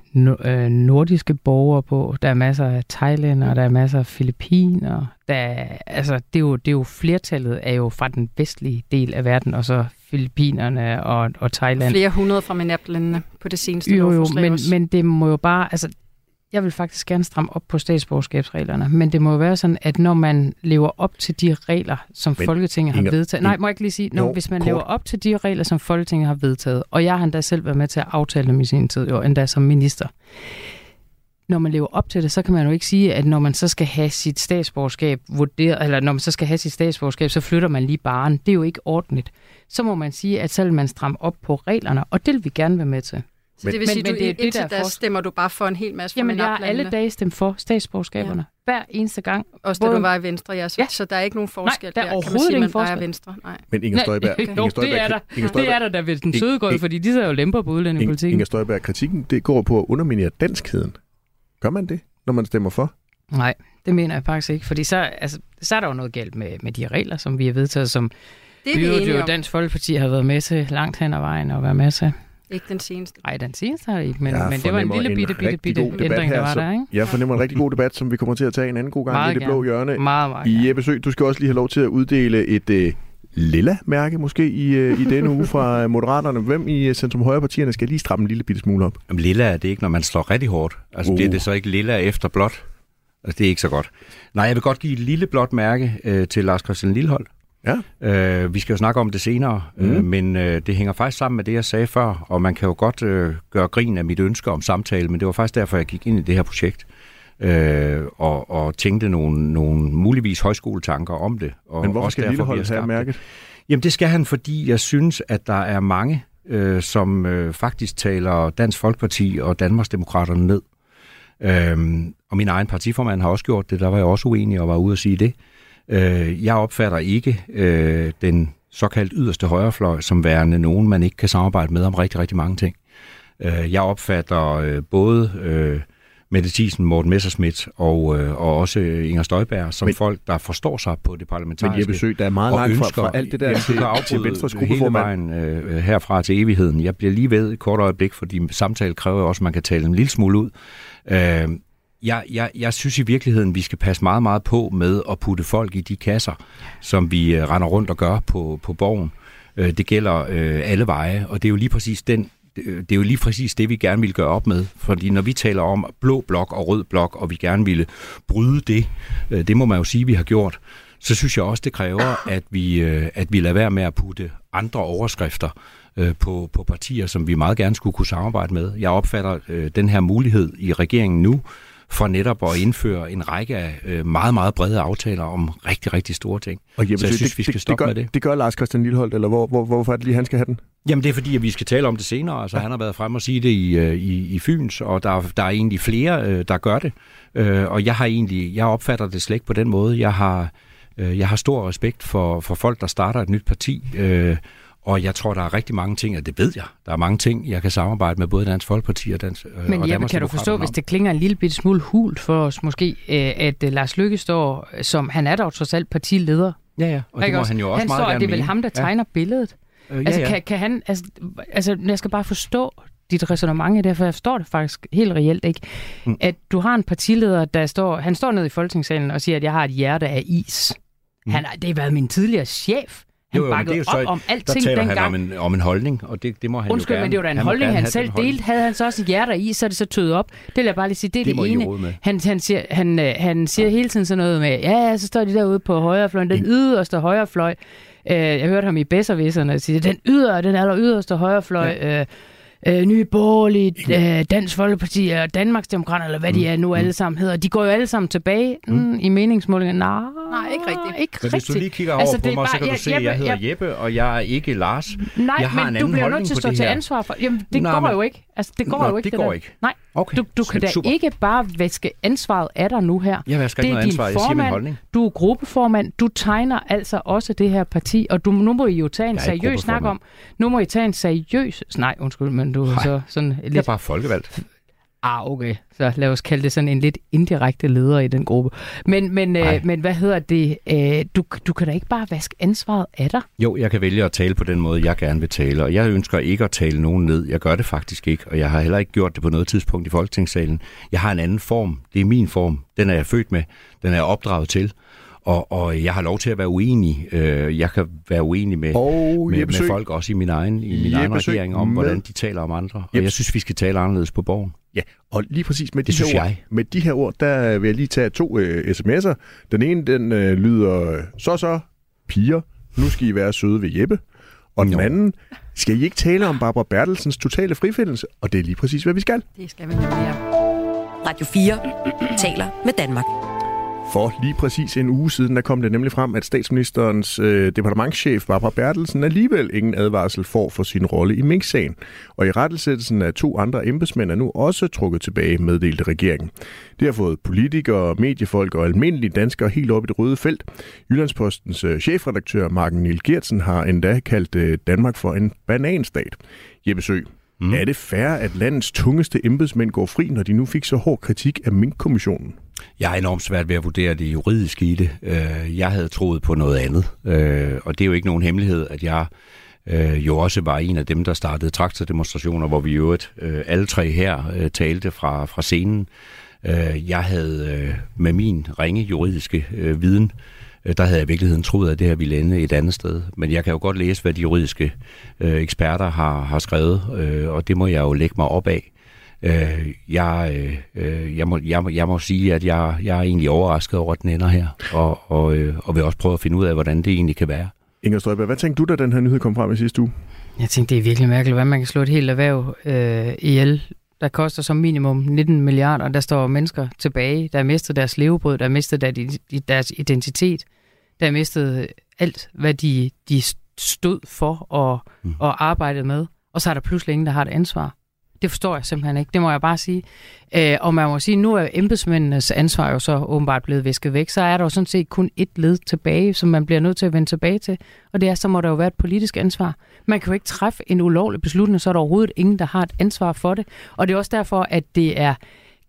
øh, nordiske borgere på. Der er masser af thailænder, der er masser af filippiner. Der er, altså, det, er jo, det er jo flertallet er jo fra den vestlige del af verden, og så Filippinerne og, og Thailand. Flere hundrede fra MENAP-landene på det seneste jo, jo, men, men det må jo bare... Altså, jeg vil faktisk gerne stramme op på statsborgerskabsreglerne, men det må jo være sådan, at når man lever op til de regler, som men, Folketinget har Inger, vedtaget... Nej, må jeg ikke lige sige, når, jo, hvis man kort. lever op til de regler, som Folketinget har vedtaget, og jeg har endda selv været med til at aftale dem i sin tid, jo endda som minister, når man lever op til det, så kan man jo ikke sige, at når man så skal have sit statsborgerskab vurderet, eller når man så skal have sit statsborgerskab, så flytter man lige baren. Det er jo ikke ordentligt. Så må man sige, at vil man stramme op på reglerne, og det vil vi gerne være med til. Så det vil sige, men, du, det, indtil det, der stemmer du bare for en hel masse Jamen, jeg har alle dage stemt for statsborgerskaberne. Ja. Hver eneste gang. Også da du var i Venstre, ja. Så, ja. så der er ikke nogen forskel Nej, der. Er der kan man sige, man forskel. Venstre. Nej. Men Inger Støjberg... Okay. Inger Støjberg, det er der. Inger Støjberg, det er der, der ved den søde gulv, fordi de sidder jo lemper på udlændingepolitikken. Inger Støjberg, kritikken det går på at underminere danskheden. Gør man det, når man stemmer for? Nej, det mener jeg faktisk ikke, fordi så, altså, så er der jo noget galt med, med de regler, som vi har vedtaget, som det er vi jo Dansk Folkeparti har været med til langt hen ad vejen og være med til. Ikke den seneste. Nej, den seneste har ikke, men, men det var en lille bitte, bitte, bitte ændring, her, der var der, ikke? Jeg fornemmer en rigtig god debat, som vi kommer til at tage en anden god gang meget i det blå hjørne. Meget, meget I Jeppe Sø, du skal også lige have lov til at uddele et uh, lilla mærke måske i, uh, i denne uge fra Moderaterne. Hvem i Centrum Højre partierne skal lige stramme en lille bitte smule op? Jamen, lilla er det ikke, når man slår rigtig hårdt. Altså, uh. bliver det så ikke lilla efter blåt? Altså, det er ikke så godt. Nej, jeg vil godt give et lille blåt mærke uh, til Lars Christian Lillehold. Ja. Øh, vi skal jo snakke om det senere, mm. øh, men øh, det hænger faktisk sammen med det, jeg sagde før, og man kan jo godt øh, gøre grin af mit ønske om samtale, men det var faktisk derfor, jeg gik ind i det her projekt. Øh, og, og tænkte nogle, nogle muligvis højskoletanker om det. Og men hvorfor også skal Lillehold have mærket? Jamen det skal han, fordi jeg synes, at der er mange, øh, som øh, faktisk taler Dansk Folkeparti og Danmarksdemokraterne ned. Øh, og min egen partiformand har også gjort det, der var jeg også uenig og var ude at sige det. Øh, jeg opfatter ikke øh, den såkaldt yderste højrefløj som værende nogen, man ikke kan samarbejde med om rigtig, rigtig mange ting. Øh, jeg opfatter øh, både øh, Mette Thiesen, Morten Messerschmidt og, øh, og også Inger Støjberg som men, folk, der forstår sig på det parlamentariske. Men Jeppe Sø, der er meget langt fra, fra alt det der til, til Venstres gruppeformand. Hele vejen øh, herfra til evigheden. Jeg bliver lige ved et kort øjeblik, fordi samtale kræver også, at man kan tale en lille smule ud. Øh, jeg, jeg, jeg synes i virkeligheden, vi skal passe meget, meget på med at putte folk i de kasser, som vi uh, render rundt og gør på, på borgen. Uh, det gælder uh, alle veje, og det er jo lige præcis den det er jo lige præcis det, vi gerne vil gøre op med. Fordi når vi taler om blå blok og rød blok, og vi gerne ville bryde det, det må man jo sige, vi har gjort, så synes jeg også, det kræver, at vi, at vi lader være med at putte andre overskrifter på, på partier, som vi meget gerne skulle kunne samarbejde med. Jeg opfatter den her mulighed i regeringen nu, for netop at indføre en række af øh, meget, meget brede aftaler om rigtig, rigtig store ting. Og jamen, så jeg det, synes, det, vi skal det, stoppe det gør, med det. Det gør Lars Christian Lilleholdt, eller hvor, hvor, hvorfor er det lige, han skal have den? Jamen det er fordi, at vi skal tale om det senere. Altså, ja. Han har været frem og sige det i, øh, i, i Fyns, og der, der er egentlig flere, øh, der gør det. og jeg har egentlig, jeg opfatter det slet ikke på den måde. Jeg har, jeg har stor respekt for, for folk, der starter et nyt parti, og jeg tror, der er rigtig mange ting, og det ved jeg. Der er mange ting, jeg kan samarbejde med både Dansk Folkeparti og Dansk øh, Men Jeppe, kan du forstå, hvis det klinger en lille bitte smule hult for os måske, øh, at øh, Lars Lykke står, som han er dog trods alt partileder. Ja, ja, og det må også? han jo også han meget står, gerne det er vel ham, der tegner ja. billedet. Øh, ja, altså, ja. Kan, kan han, altså, altså, jeg skal bare forstå dit resonemang i det, for jeg forstår det faktisk helt reelt ikke. Mm. At du har en partileder, der står, han står nede i Folketingssalen og siger, at jeg har et hjerte af is. Mm. Han, det har været min tidligere chef. Han jo, jo, bakkede det er jo så, op om alting der dengang. han om en, om en holdning, og det, det må han Undskyld, jo gerne. men det var da en han holdning, han selv delte. Havde han så også hjerter i, så er det så tøet op. Det vil jeg bare lige sige, det er det, det, ene. Han, han, siger, han, øh, han siger hele tiden sådan noget med, ja, ja, så står de derude på højrefløjen, den yderste højrefløj. Øh, jeg hørte ham i Besservisserne sige, den yder, den aller yderste højrefløj, ja. øh, øh, Nye Borgerlige, øh, Dansk Folkeparti og Danmarksdemokraterne, eller hvad mm. de er nu mm. alle sammen hedder. De går jo alle sammen tilbage mm. Mm, i meningsmålingen. Nej, Nej, ikke rigtigt. Ikke men hvis du lige kigger over altså, på mig, bare, så kan du se, at jeg hedder jeg, Jeppe, og jeg er ikke Lars. Nej, jeg har men en du bliver nødt til at stå til ansvar for... Jamen, det Nå, går men, jo ikke. Altså, det går Nå, jo ikke. det, det går der. ikke. Nej, okay. du, du kan da super. ikke bare væske ansvaret af dig nu her. Jeg vasker det ikke er noget ansvar, din jeg siger min formand, holdning. Du er gruppeformand, du tegner altså også det her parti, og du, nu må I jo tage en seriøs snak om... Nu må I tage en seriøs... Nej, undskyld, men du er så sådan... Lidt, jeg er bare folkevalgt. Ah, okay. Så lad os kalde det sådan en lidt indirekte leder i den gruppe. Men, men, øh, men hvad hedder det? Øh, du, du kan da ikke bare vaske ansvaret af dig? Jo, jeg kan vælge at tale på den måde, jeg gerne vil tale. Og jeg ønsker ikke at tale nogen ned. Jeg gør det faktisk ikke. Og jeg har heller ikke gjort det på noget tidspunkt i Folketingssalen. Jeg har en anden form. Det er min form. Den er jeg født med. Den er jeg opdraget til. Og, og jeg har lov til at være uenig. Øh, jeg kan være uenig med, og med, med folk, også i min egen, i min egen regering, om med... hvordan de taler om andre. Og Jeps. jeg synes, vi skal tale anderledes på borgen. Ja, og lige præcis med de, det her ord, jeg. med de her ord, der vil jeg lige tage to øh, sms'er. Den ene, den øh, lyder, så så, piger, nu skal I være søde ved Jeppe. Og den anden, skal I ikke tale om Barbara Bertelsens totale frifindelse? Og det er lige præcis, hvad vi skal. Det skal vi nemlig. Radio 4 taler med Danmark. For lige præcis en uge siden, der kom det nemlig frem, at statsministerens øh, departementschef Barbara Bertelsen alligevel ingen advarsel får for sin rolle i Mink-sagen. Og i rettelsættelsen af to andre embedsmænd er nu også trukket tilbage, meddelte regeringen. Det har fået politikere, mediefolk og almindelige danskere helt op i det røde felt. Jyllandspostens øh, chefredaktør Marken Niel Geertsen har endda kaldt øh, Danmark for en bananstat. Jeppe Sø, mm. er det fair, at landets tungeste embedsmænd går fri, når de nu fik så hård kritik af Mink-kommissionen? Jeg er enormt svært ved at vurdere det juridiske i det. Jeg havde troet på noget andet, og det er jo ikke nogen hemmelighed, at jeg jo også var en af dem, der startede traktordemonstrationer, hvor vi jo alle tre her talte fra, fra scenen. Jeg havde med min ringe juridiske viden, der havde jeg i virkeligheden troet, at det her ville ende et andet sted. Men jeg kan jo godt læse, hvad de juridiske eksperter har, har skrevet, og det må jeg jo lægge mig op af. Øh, jeg, øh, jeg, må, jeg, må, jeg må sige, at jeg, jeg er egentlig overrasket over, at den ender her, og, og, øh, og vil også prøve at finde ud af, hvordan det egentlig kan være. Inger Støjberg, hvad tænkte du, da den her nyhed kom frem i sidste uge? Jeg tænkte, det er virkelig mærkeligt, hvad man kan slå et helt erhverv øh, ihjel, der koster som minimum 19 milliarder. Der står mennesker tilbage, der har mistet deres levebrød, der har mistet deres identitet, der har mistet alt, hvad de, de stod for og, mm. og arbejdede med. Og så er der pludselig ingen, der har et ansvar. Det forstår jeg simpelthen ikke. Det må jeg bare sige. Øh, og man må sige, nu er embedsmændenes ansvar jo så åbenbart blevet væsket væk. Så er der jo sådan set kun et led tilbage, som man bliver nødt til at vende tilbage til. Og det er, så må der jo være et politisk ansvar. Man kan jo ikke træffe en ulovlig beslutning, så er der overhovedet ingen, der har et ansvar for det. Og det er også derfor, at det er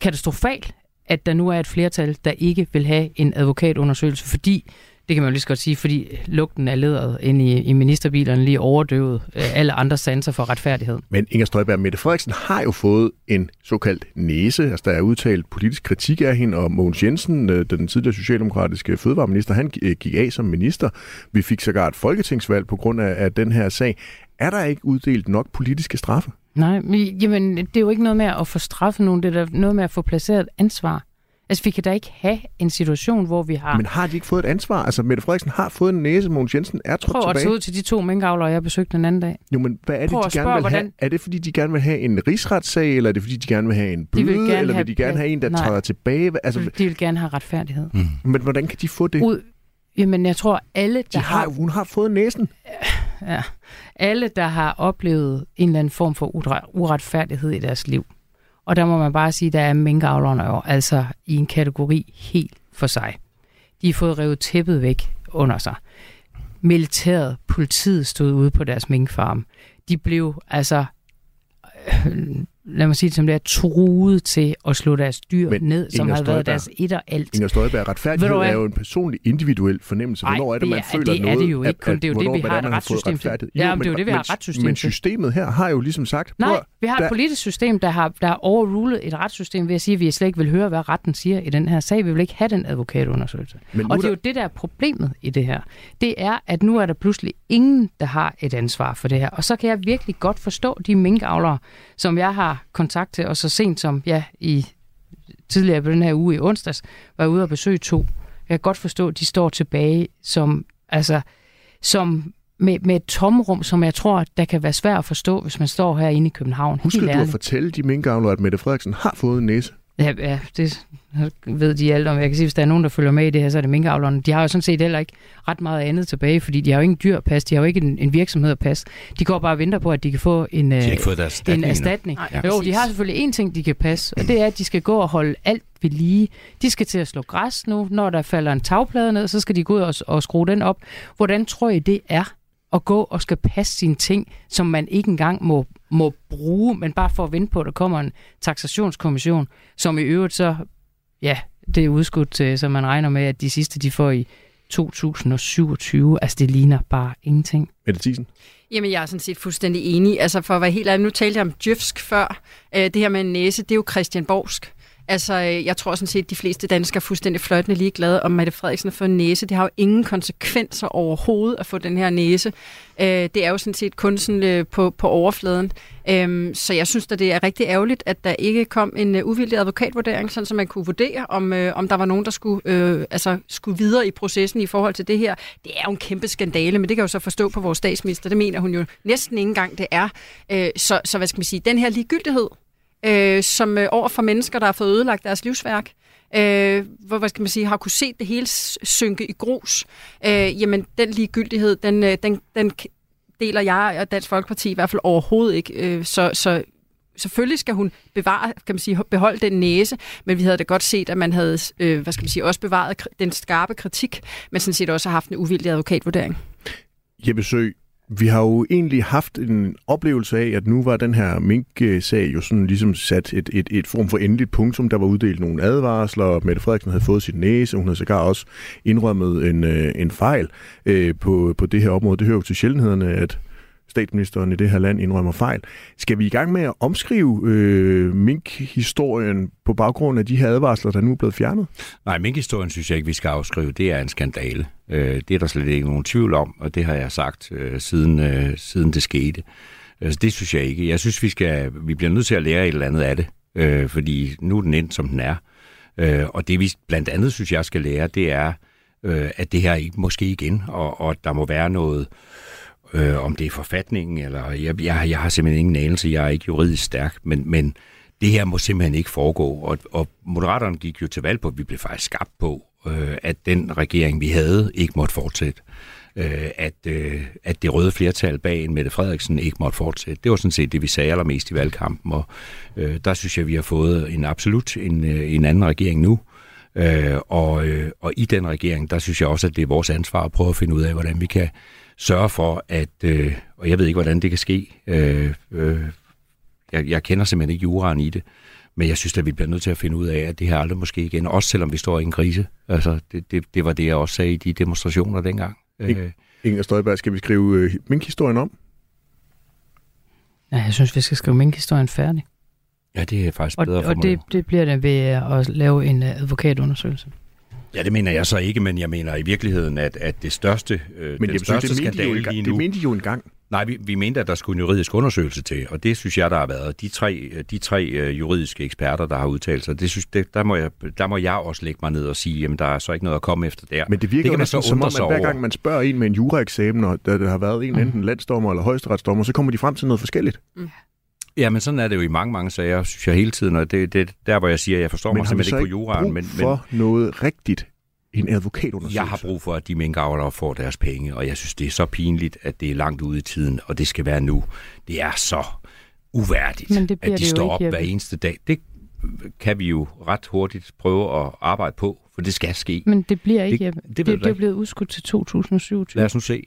katastrofalt, at der nu er et flertal, der ikke vil have en advokatundersøgelse, fordi det kan man jo lige så godt sige, fordi lugten af lederet ind i, i ministerbilerne lige overdøvet øh, alle andre sanser for retfærdighed. Men Inger Støjberg, Mette Frederiksen har jo fået en såkaldt næse. Altså, der er udtalt politisk kritik af hende, og Mogens Jensen, øh, den tidligere socialdemokratiske fødevareminister, han øh, gik af som minister. Vi fik sågar et folketingsvalg på grund af, af den her sag. Er der ikke uddelt nok politiske straffe? Nej, men, jamen, det er jo ikke noget med at få straffet nogen, det er noget med at få placeret et ansvar. Altså, vi kan da ikke have en situation, hvor vi har... Men har de ikke fået et ansvar? Altså, Mette Frederiksen har fået en næse, Mogens Jensen er trådt Prøv at tilbage. tage ud til de to minkavlere, jeg besøgte den anden dag. Jo, men hvad er det, Prøv de gerne vil hvordan- have? Er det, fordi de gerne vil have en rigsretssag, eller er det, fordi de gerne vil have en bøde, vil eller have- vil de gerne have en, der Nej. træder tilbage? Altså, De vil gerne have retfærdighed. Mm. men hvordan kan de få det? Ud, jamen, jeg tror, alle, der De har, hun har fået næsen. ja, alle, der har oplevet en eller anden form for uret- uretfærdighed i deres liv. Og der må man bare sige, der er minkavlerne jo altså i en kategori helt for sig. De har fået revet tæppet væk under sig. Militæret, politiet stod ude på deres minkfarm. De blev altså, øh, lad mig sige det som det er, truet til at slå deres dyr Men ned, som Inger har været deres et og alt. Inger Støjberg, retfærdighed du er jo en personlig, individuel fornemmelse. Ej, Hvornår er det, det man er- føler det er noget? det jo ikke kun. at- Det er jo det, vi har et retssystem til. Ja, men det er jo det, vi har et retssystem Men systemet her har jo ligesom sagt... Nej, vi har der- et politisk system, der har, der har overrulet et retssystem ved at sige, at vi slet ikke vil høre, hvad retten siger i den her sag. Vi vil ikke have den advokatundersøgelse. Men Og er det er jo det, der er problemet i det her. Det er, at nu er der pludselig ingen, der har et ansvar for det her. Og så kan jeg virkelig godt forstå de minkavlere, som jeg har kontakt til, og så sent som ja, i tidligere på den her uge i onsdags, var jeg ude og besøge to. Jeg kan godt forstå, at de står tilbage som, altså, som med, med et tomrum, som jeg tror, der kan være svært at forstå, hvis man står herinde i København. Helt du at fortælle de minkavlere, at Mette Frederiksen har fået en næse? Ja, ja, det ved de alt om. Jeg kan sige, hvis der er nogen, der følger med i det her, så er det minkavlerne. De har jo sådan set heller ikke ret meget andet tilbage, fordi de har jo ikke en dyr at passe, de har jo ikke en, en virksomhed at passe. De går bare og venter på, at de kan få en, De har øh, ikke fået deres erstatning en erstatning. Nej, Jo, de har selvfølgelig én ting, de kan passe, og det er, at de skal gå og holde alt ved lige. De skal til at slå græs nu. Når der falder en tagplade ned, så skal de gå ud og, og skrue den op. Hvordan tror I, det er at gå og skal passe sine ting, som man ikke engang må, må bruge, men bare for at vente på, at der kommer en taxationskommission, som i øvrigt så, ja, det er udskudt til, så man regner med, at de sidste, de får i 2027. Altså, det ligner bare ingenting. Mette Thiesen? Jamen, jeg er sådan set fuldstændig enig. Altså, for at være helt ærlig, nu talte jeg om djøfsk før. Øh, det her med en næse, det er jo Christian Borgsk. Altså, jeg tror sådan set, at de fleste danskere er fuldstændig fløjtende ligeglade om Mette Frederiksen har fået en næse. Det har jo ingen konsekvenser overhovedet at få den her næse. Øh, det er jo sådan set kun sådan, øh, på, på overfladen. Øhm, så jeg synes at det er rigtig ærgerligt, at der ikke kom en øh, uvildig advokatvurdering, sådan så man kunne vurdere, om, øh, om der var nogen, der skulle, øh, altså, skulle videre i processen i forhold til det her. Det er jo en kæmpe skandale, men det kan jeg jo så forstå på vores statsminister. Det mener hun jo næsten ikke engang, det er. Øh, så, så hvad skal man sige, den her ligegyldighed, øh, som øh, over for mennesker, der har fået ødelagt deres livsværk, øh, hvor hvad skal man sige, har kunne se det hele synke i grus, øh, jamen den ligegyldighed, den, øh, den, den deler jeg og Dansk Folkeparti i hvert fald overhovedet ikke. Øh, så, så selvfølgelig skal hun bevare, kan man sige, beholde den næse, men vi havde da godt set, at man havde, øh, hvad skal man sige, også bevaret den skarpe kritik, men sådan set også har haft en uvildig advokatvurdering. Jeppe Sø, vi har jo egentlig haft en oplevelse af, at nu var den her mink-sag jo sådan ligesom sat et, et, et form for endeligt punktum. Der var uddelt nogle advarsler, og Mette Frederiksen havde fået sin næse. og Hun havde sågar også indrømmet en, øh, en fejl øh, på, på det her område. Det hører jo til sjældenhederne, at statsministeren i det her land indrømmer fejl. Skal vi i gang med at omskrive øh, mink-historien på baggrund af de her advarsler, der nu er blevet fjernet? Nej, minkhistorien synes jeg ikke, vi skal afskrive. Det er en skandale. Øh, det er der slet ikke nogen tvivl om, og det har jeg sagt øh, siden, øh, siden det skete. Altså, det synes jeg ikke. Jeg synes, vi, skal, vi bliver nødt til at lære et eller andet af det, øh, fordi nu er den endt, som den er. Øh, og det vi blandt andet synes, jeg skal lære, det er, øh, at det her ikke må ske igen, og, og der må være noget, øh, øh, om det er forfatningen, eller jeg, jeg, jeg har simpelthen ingen anelse, jeg er ikke juridisk stærk, men, men det her må simpelthen ikke foregå. Og, og Moderaterne gik jo til valg på, at vi blev faktisk skabt på, øh, at den regering, vi havde, ikke måtte fortsætte. Øh, at, øh, at det røde flertal bag en Mette Frederiksen ikke måtte fortsætte. Det var sådan set det, vi sagde allermest i valgkampen, og øh, der synes jeg, vi har fået en absolut en, øh, en anden regering nu. Øh, og, øh, og i den regering, der synes jeg også, at det er vores ansvar at prøve at finde ud af, hvordan vi kan sørge for, at, øh, og jeg ved ikke, hvordan det kan ske, øh, øh, jeg, jeg kender simpelthen ikke juraen i det, Men jeg synes, at vi bliver nødt til at finde ud af, at det her aldrig måske igen, også selvom vi står i en krise. Altså, det, det, det var det, jeg også sagde i de demonstrationer dengang. Øh. Inger Støjberg, skal vi skrive øh, minkhistorien om? Ja, jeg synes, vi skal skrive minkhistorien færdig. Ja, det er faktisk Og, bedre for og det, det bliver det ved at lave en øh, advokatundersøgelse. Ja, det mener jeg så ikke, men jeg mener i virkeligheden, at, at det største, øh, Men den største synes, det engang, lige det nu... mente de jo engang. Nej, vi, vi mente, at der skulle en juridisk undersøgelse til, og det synes jeg, der har været. De tre, de tre uh, juridiske eksperter, der har udtalt sig, det synes, det, der, må jeg, der må jeg også lægge mig ned og sige, jamen der er så ikke noget at komme efter der. Men det virker det kan man så som om, at hver gang man spørger en med en juraeksamen, og der, der har været en Mm. enten landsdommer eller højesteretsdommer, så kommer de frem til noget forskelligt. Ja, men sådan er det jo i mange, mange sager, synes jeg hele tiden, og det, det der, hvor jeg siger, at jeg forstår Men mig simpelthen ikke på juraen, brug men, men for noget rigtigt? En advokatundersøgelse? jeg har brug for, at de minkavlere får deres penge, og jeg synes, det er så pinligt, at det er langt ude i tiden, og det skal være nu. Det er så uværdigt, Men det at de det står ikke, op hver eneste dag. Det kan vi jo ret hurtigt prøve at arbejde på, for det skal ske. Men det bliver ikke, Det- det Det, det, det er blevet udskudt til 2027. Lad os nu se.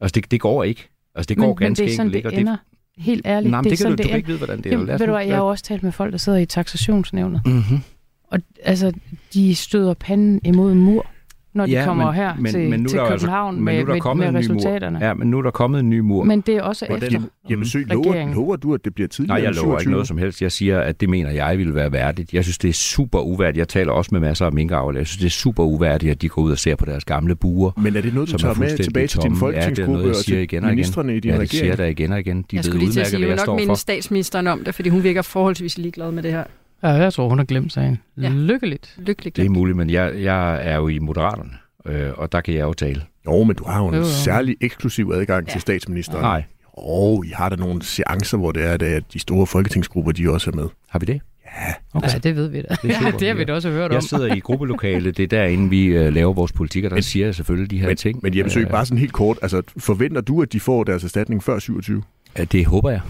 Altså, det, det går ikke. Altså, det går men, ganske men det er sådan, enkelt ikke. det og ender. Helt ærligt, Nej, men det, det, kan sådan, du, du det kan ikke vide, hvordan det er. Jamen, ved du hvad, jeg har også talt med folk, der sidder i taxationsnævnet. Mhm. Og altså, de støder panden imod en mur, når de Ja, kommer men- her men- til, men nu til der altså- København men med, nu er der med, kommet med en ny mur. resultaterne. Ja, men nu er der kommet en ny mur. Men det er også efter. Hvordan, Jamen Sø, lover, lover du, at det bliver tidligere Nej, jeg lover ikke 27? noget som helst. Jeg siger, at det mener jeg ville være værdigt. Jeg synes, det er super uværdigt. Jeg taler også med masser af minkavlere. Jeg synes, det er super uværdigt, at de går ud og ser på deres gamle buer. Men er det noget, du som er tager med tilbage til din folketingsgruppe ja, det noget, jeg og til igen og igen. i din ja, det siger regering? jeg da igen og igen. De Jeg ved skulle lige til at sige, jeg vil nok minde for. statsministeren om det, fordi hun virker forholdsvis ligeglad med det her. Ja, jeg tror, hun har glemt sagen. Ja. Lykkeligt. Lykkeligt Det er muligt, men jeg, jeg er jo i Moderaterne, øh, og der kan jeg jo tale. Jo, men du har jo en Jo, jo. særlig eksklusiv adgang til Ja. statsministeren. Nej, Og I har da nogle seancer, hvor det er, at de store folketingsgrupper, de også er med. har vi det? Ja, Okay. Ja, det ved vi da. Det er ja, super. det har vi da også hørt om. Jeg sidder i gruppelokale, det er derinde, vi øh, laver vores politik, og der Men- siger jeg selvfølgelig de her men, ting. men Jeppe Sø, Øh, bare sådan helt kort, altså forventer du, at de får deres erstatning før 27? Ja, Det håber jeg.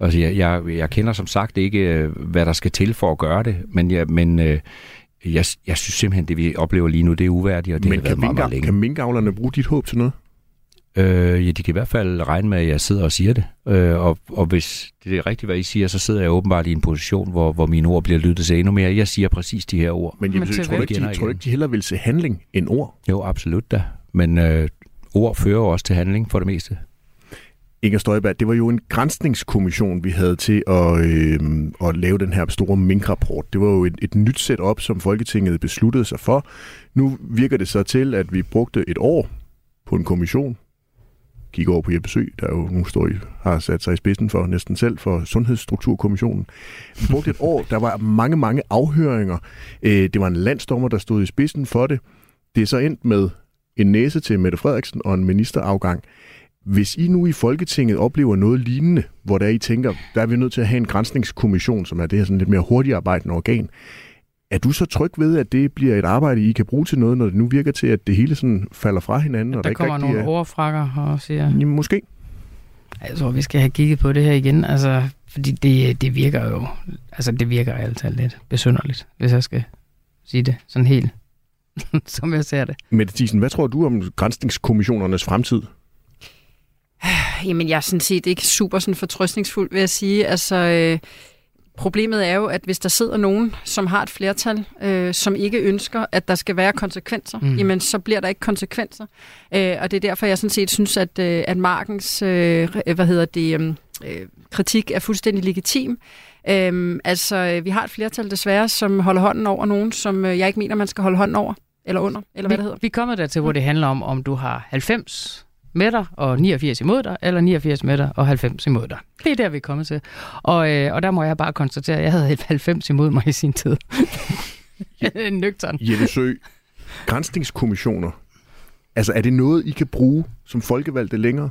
Altså, jeg, jeg, jeg kender som sagt ikke, øh, hvad der skal til for at gøre det, men, jeg, men øh, jeg, jeg synes simpelthen, det vi oplever lige nu, det er uværdigt, og det men har været meget, meget længe. kan minkavlerne bruge dit håb til noget? Øh, ja, de kan i hvert fald regne med, at jeg sidder og siger det. Øh, og, og hvis det er rigtigt, hvad I siger, så sidder jeg åbenbart i en position, hvor, hvor mine ord bliver lyttet til endnu mere. Jeg siger præcis de her ord. Men Jeppe Men tror ikke, de, tror ikke, de hellere vil se handling end ord? Jo, absolut da. Men øh, ord fører jo også til handling for det meste. Inger Støjberg, det var jo en grænsningskommission, vi havde til at, øh, at lave den her store minkrapport. Det var jo et, et nyt setup, som Folketinget besluttede sig for. Nu virker det så til, at vi brugte et år på en kommission. Kig over på Jeppe Sø, der jo nu står i, har sat sig i spidsen for næsten selv for Sundhedsstrukturkommissionen. Vi brugte et år, der var mange, mange afhøringer. Øh, det var en landsdommer, der stod i spidsen for det. Det er så endt med en næse til Mette Frederiksen og en ministerafgang. Hvis I nu i Folketinget oplever noget lignende, hvor der I tænker, der er vi nødt til at have en grænsningskommission, som er det her sådan lidt mere hurtigt arbejdende organ, er du så tryg ved, at det bliver et arbejde, I kan bruge til noget, når det nu virker til, at det hele sådan falder fra hinanden? Og Der ikke kommer rigtig nogle er... overfrakker og siger, Jamen, måske. jeg tror, vi skal have kigget på det her igen, altså, fordi det, det virker jo, altså det virker altid lidt besynderligt, hvis jeg skal sige det sådan helt, som jeg ser det. Mette Thiesen, hvad tror du om grænsningskommissionernes fremtid? Jamen, jeg er sådan set ikke super sådan fortrøstningsfuld, vil jeg sige. Altså, øh, problemet er jo, at hvis der sidder nogen, som har et flertal, øh, som ikke ønsker, at der skal være konsekvenser, Mm. mm. jamen så bliver der ikke konsekvenser. Øh, og det er derfor, jeg sådan set synes, at, øh, at Markens øh, hvad hedder det, øh, øh, kritik er fuldstændig legitim. Øhm, altså, øh, vi har et flertal desværre, som holder hånden over nogen, som øh, jeg ikke mener, man skal holde hånden over, eller under, eller hvad det hedder. Vi, vi er kommet dertil, hvor det handler om, om du har 90 med dig og 89 imod dig, eller 89 med dig og 90 imod dig. Det er der, vi er kommet til. Og, øh, og der må jeg bare konstatere, at jeg havde 90 imod mig i sin tid. Nøgtern. Jeppe Sø, grænsningskommissioner. Altså, er det noget, I kan bruge som folkevalgte længere?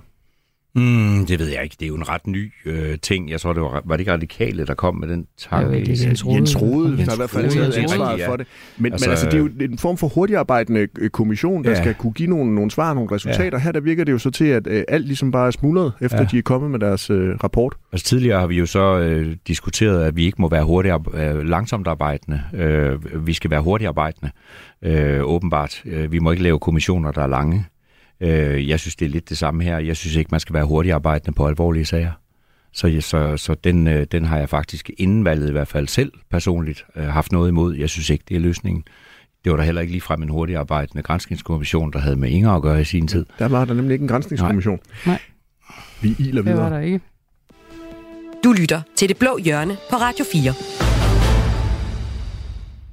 Mm, det ved jeg ikke. Det er jo en ret ny øh, ting. Jeg tror, det var, var det ikke radikale, der kom med den tanke? Ved ikke, Jens Rode. Jens Rode, Jens der i hvert fald taget det ansvaret ja. for det. Men altså, men altså, det er jo en form for hurtigarbejdende øh, kommission, der Ja. skal kunne give nogle, nogle svar og nogle resultater. Her der virker det jo så til, at øh, alt ligesom bare er smuldret, efter Ja. de er kommet med deres øh, rapport. Altså tidligere har vi jo så øh, diskuteret, at vi ikke må være hurtigt, øh, langsomt arbejdende. Øh, vi skal være hurtigt arbejdende, øh, åbenbart. Øh, vi må ikke lave kommissioner, der er lange. Øh, jeg synes, det er lidt det samme her. Jeg synes ikke, man skal være hurtigt arbejdende på alvorlige sager. Så, så, så den, øh, den har jeg faktisk inden valget i hvert fald selv personligt øh, haft noget imod. Jeg synes ikke, det er løsningen. Det var der heller ikke lige frem en hurtig arbejdende grænskningskommission, der havde med Inger at gøre i sin tid. Der var der nemlig ikke en grænsningskommission. Nej. Vi iler Det var videre. der ikke. Du lytter til Det Blå Hjørne på Radio 4.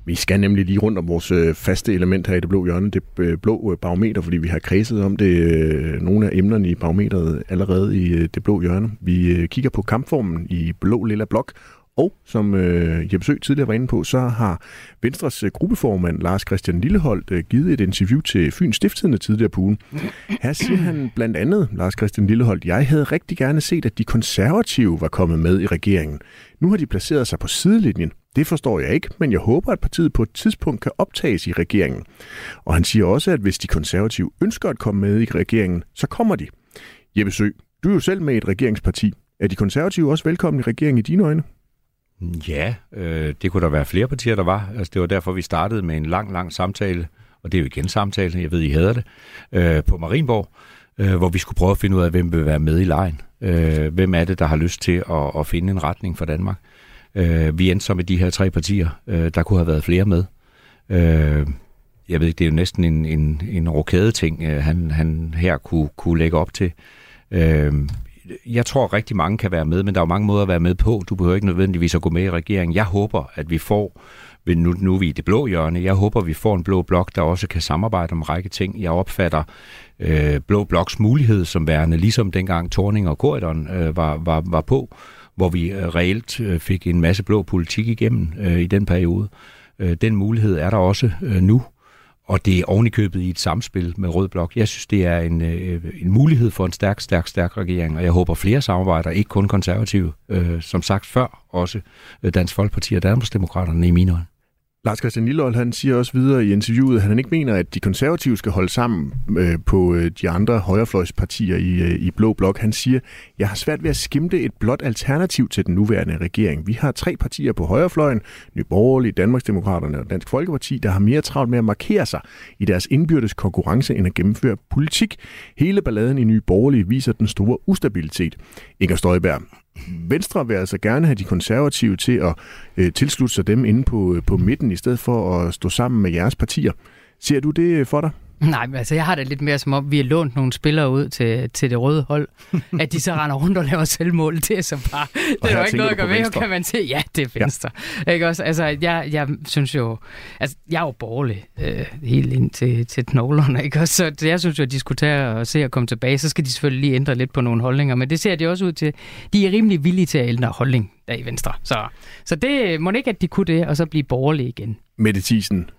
Vi skal nemlig lige rundt om vores øh, faste element her i det blå hjørne, det øh, blå øh, barometer, fordi vi har kredset om det øh, nogle af emnerne i barometeret allerede i øh, det blå hjørne. Vi øh, kigger på kampformen i blå lilla blok, og som øh, Jeppe Sø tidligere var inde på, så har Venstres øh, gruppeformand Lars Christian Lilleholdt øh, givet et interview til Fyns Stiftstidende tidligere på ugen. Her siger han blandt andet, Lars Christian Lilleholdt, jeg havde rigtig gerne set, at de konservative var kommet med i regeringen. Nu har de placeret sig på sidelinjen. Det forstår jeg ikke, men jeg håber, at partiet på et tidspunkt kan optages i regeringen. Og han siger også, at hvis de konservative ønsker at komme med i regeringen, så kommer de. Jeppe Sø, du er jo selv med i et regeringsparti. Er de konservative også velkommen i regeringen i dine øjne? Ja, øh, det kunne der være flere partier, der var. Altså, det var derfor, vi startede med en lang, lang samtale, og det er jo igen samtale, jeg ved, I hader det, øh, på Marienborg, øh, hvor vi skulle prøve at finde ud af, hvem vil være med i lejen. Øh, hvem er det, der har lyst til at, at finde en retning for Danmark? Øh, vi endte så med de her tre partier. Øh, der kunne have været flere med. Øh, jeg ved ikke, det er jo næsten en, en, en rokade ting, øh, han, han her kunne, kunne lægge op til. Øh, jeg tror, rigtig mange kan være med, men der er jo mange måder at være med på. Du behøver ikke nødvendigvis at gå med i regeringen. Jeg håber, at vi får, nu, nu er vi i det blå hjørne, jeg håber, at vi får en blå blok, der også kan samarbejde om en række ting. Jeg opfatter øh, blå bloks mulighed som værende, ligesom dengang Torning og Korridoren øh, var, var, var på, hvor vi øh, reelt øh, fik en masse blå politik igennem øh, i den periode. Øh, den mulighed er der også øh, nu, og det er ovenikøbet i et samspil med Rød Blok. Jeg synes, det er en, øh, en mulighed for en stærk, stærk, stærk regering, og jeg håber flere samarbejder, ikke kun konservative, øh, som sagt før, også øh, Dansk Folkeparti og Danmarksdemokraterne i mine øjne. Lars Christian Lillehold, han siger også videre i interviewet, at han ikke mener, at de konservative skal holde sammen øh, på øh, de andre højrefløjspartier i, øh, i Blå Blok. Han siger, jeg har svært ved at skimte et blot alternativ til den nuværende regering. Vi har tre partier på højrefløjen, Nye Borgerlige, Danmarksdemokraterne og Dansk Folkeparti, der har mere travlt med at markere sig i deres indbyrdes konkurrence end at gennemføre politik. Hele balladen i Nye Borgerlige viser den store ustabilitet. Inger Støjberg, Venstre vil altså gerne have de konservative til at øh, tilslutte sig dem inde på, øh, på midten, i stedet for at stå sammen med jeres partier. Ser du det øh, for dig? Nej, men altså jeg har det lidt mere som om, vi har lånt nogle spillere ud til, til det røde hold, at de så render rundt og laver selvmål. Det er så bare, det er jo ikke noget at gøre ved, kan man sige. Ja, det er venstre. Ja. Ikke også? Altså, jeg, jeg synes jo, altså jeg er jo borgerlig øh, helt ind til, til knoglerne, ikke også? Så jeg synes jo, at de skulle tage og se at komme tilbage. Så skal de selvfølgelig lige ændre lidt på nogle holdninger, men det ser de også ud til. De er rimelig villige til at ændre holdning der i Venstre. Så, så det må ikke, at de kunne det, og så blive borgerlige igen. Mette Thiesen,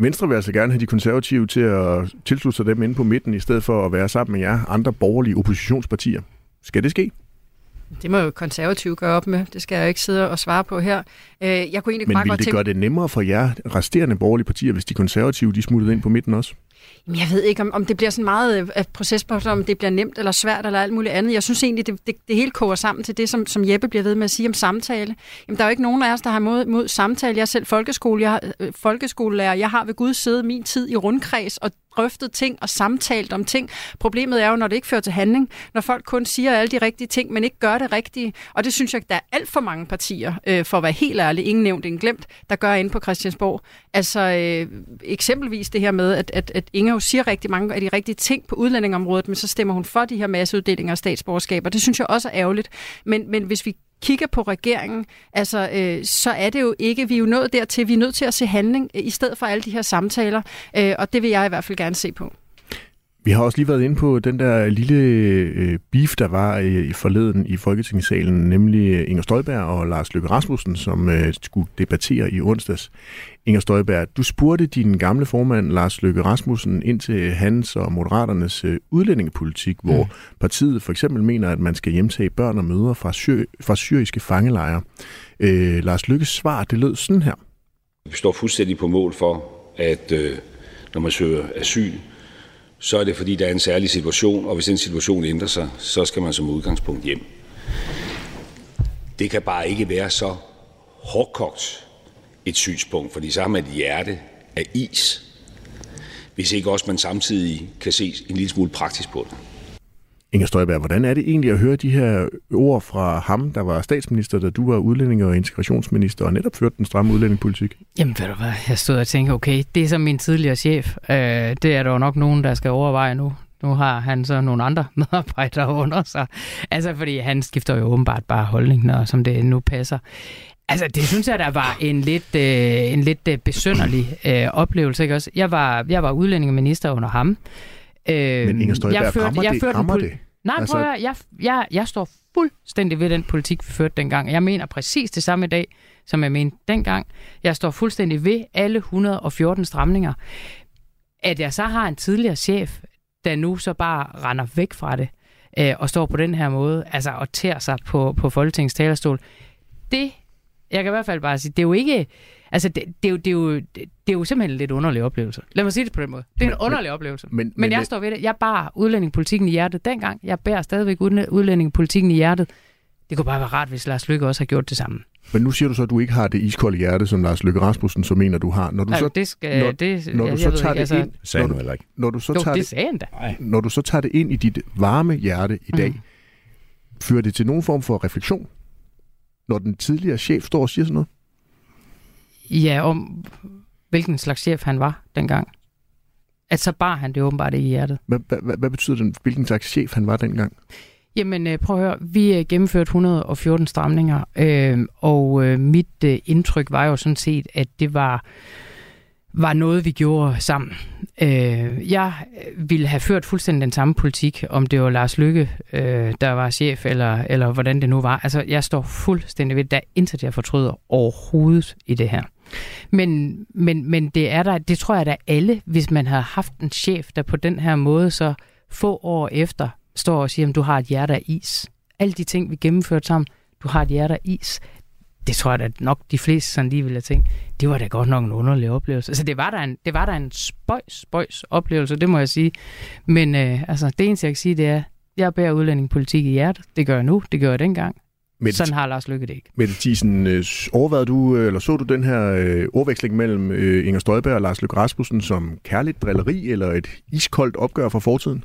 Venstre vil altså gerne have de konservative til at tilslutte sig dem inde på midten, i stedet for at være sammen med jer andre borgerlige oppositionspartier. Skal det ske? Det må jo konservative gøre op med. Det skal jeg ikke sidde og svare på her. Øh, Jeg kunne egentlig Men bare vil godt det tænke... gøre det nemmere for jer resterende borgerlige partier, hvis de konservative de smuttede ind på midten også? Jamen, jeg ved ikke, om, om det bliver sådan meget øh, af proces om det bliver nemt eller svært eller alt muligt andet. Jeg synes egentlig, det, det, det hele koger sammen til det, som, som Jeppe bliver ved med at sige om samtale. Jamen, der er jo ikke nogen af os, der har mod, mod samtale. Jeg er selv folkeskole, jeg har, øh, folkeskolelærer. Jeg har ved Gud siddet min tid i rundkreds og drøftet ting og samtalt om ting. Problemet er jo, når det ikke fører til handling. Når folk kun siger alle de rigtige ting, men ikke gør det rigtige. Og det synes jeg, der er alt for mange partier, øh, for at være helt ærlig, ingen nævnt, ingen glemt, der gør inde på Christiansborg. Altså øh, eksempelvis det her med, at, at, at Inger jo siger rigtig mange af de rigtige ting på udlændingområdet, men så stemmer hun for de her masseuddelinger af statsborgerskaber. Det synes jeg også er ærgerligt. Men, men hvis vi kigger på regeringen, altså, øh, så er det jo ikke, vi er jo nået dertil, vi er nødt til at se handling, øh, i stedet for alle de her samtaler, øh, og det vil jeg i hvert fald gerne se på. Vi har også lige været inde på den der lille øh, beef, der var øh, i forleden i Folketingssalen, nemlig Inger Støjberg og Lars Løkke Rasmussen, som øh, skulle debattere i onsdags. Inger Støjberg, du spurgte din gamle formand Lars Løkke Rasmussen ind til hans og Moderaternes øh, udlændingepolitik, hvor mm. partiet for eksempel mener, at man skal hjemtage børn og mødre fra, syr- fra syriske fangelejre. Øh, Lars Lykkes svar, det lød sådan her. Vi står fuldstændig på mål for, at øh, når man søger asyl, så er det fordi, der er en særlig situation, og hvis den situation ændrer sig, så skal man som udgangspunkt hjem. Det kan bare ikke være så hårdkogt et synspunkt, fordi så har man et hjerte af is, hvis ikke også man samtidig kan se en lille smule praktisk på det. Inger Støjberg, hvordan er det egentlig at høre de her ord fra ham, der var statsminister, da du var udlænding- og integrationsminister, og netop førte den stramme udlændingepolitik? Jamen ved du hvad, jeg stod og tænkte, okay, det er som min tidligere chef. Øh, det er der jo nok nogen, der skal overveje nu. Nu har han så nogle andre medarbejdere under sig. Altså, fordi han skifter jo åbenbart bare holdning, når, som det nu passer. Altså, det synes jeg, der var en lidt, øh, en lidt øh, besønderlig øh, oplevelse. Ikke også? Jeg var, jeg var udlændingeminister under ham. Øh, Men Inger Støjberg, jeg førte, rammer, jeg førte det, rammer det? Nej, altså... prøv at, jeg, jeg, jeg står fuldstændig ved den politik, vi førte dengang. Jeg mener præcis det samme i dag, som jeg mente dengang. Jeg står fuldstændig ved alle 114 stramninger. At jeg så har en tidligere chef, der nu så bare render væk fra det, øh, og står på den her måde, altså og tærer sig på, på Folketingets talerstol, det, jeg kan i hvert fald bare sige, det er jo ikke, altså det, det, er, jo, det, er, jo, det er jo simpelthen en lidt underlig oplevelse. Lad mig sige det på den måde. Det er men, en underlig men, oplevelse. Men, men, men jeg står ved det. Jeg bar udlændingepolitikken i hjertet dengang. Jeg bærer stadigvæk udlændingepolitikken i hjertet. Det kunne bare være rart, hvis Lars Lykke også har gjort det samme. Men nu siger du så, at du ikke har det iskolde hjerte, som Lars Løkke Rasmussen så mener, du har. Når du så, det skal, når, det, når du så tager ikke, det altså, ind, sagde når, du, ikke. Når du så jo, tager det, da. Når du så tager det ind i dit varme hjerte i dag, mm. fører det til nogen form for refleksion, når den tidligere chef står og siger sådan noget? Ja, om hvilken slags chef han var dengang. At så bar han det åbenbart i hjertet. Hvad, betyder det, hvilken slags chef han var dengang? Jamen øh, prøv at høre, vi øh, gennemførte 114 stramninger, øh, og øh, mit øh, indtryk var jo sådan set, at det var var noget, vi gjorde sammen. Øh, jeg ville have ført fuldstændig den samme politik, om det var Lars Lykke, øh, der var chef, eller, eller hvordan det nu var. Altså, jeg står fuldstændig ved, der er intet, jeg fortryder overhovedet i det her. Men, men, men det er der, det tror jeg, da alle, hvis man havde haft en chef, der på den her måde så få år efter står og siger, at du har et hjerte af is. Alle de ting, vi gennemførte sammen, du har et hjerte af is. Det tror jeg da nok de fleste sådan lige ville tænke, det var da godt nok en underlig oplevelse. Altså det var da en, det var da en spøjs, spøjs oplevelse, det må jeg sige. Men øh, altså, det eneste, jeg kan sige, det er, jeg bærer udlændingepolitik i hjertet. Det gør jeg nu, det gør jeg dengang. Mette, Sådan har Lars Lykke det ikke. Mette Thiesen, øh, overvejede du, øh, eller så du den her øh, ordveksling mellem øh, Inger Støjberg og Lars Løkke Rasmussen som kærligt drilleri eller et iskoldt opgør fra fortiden?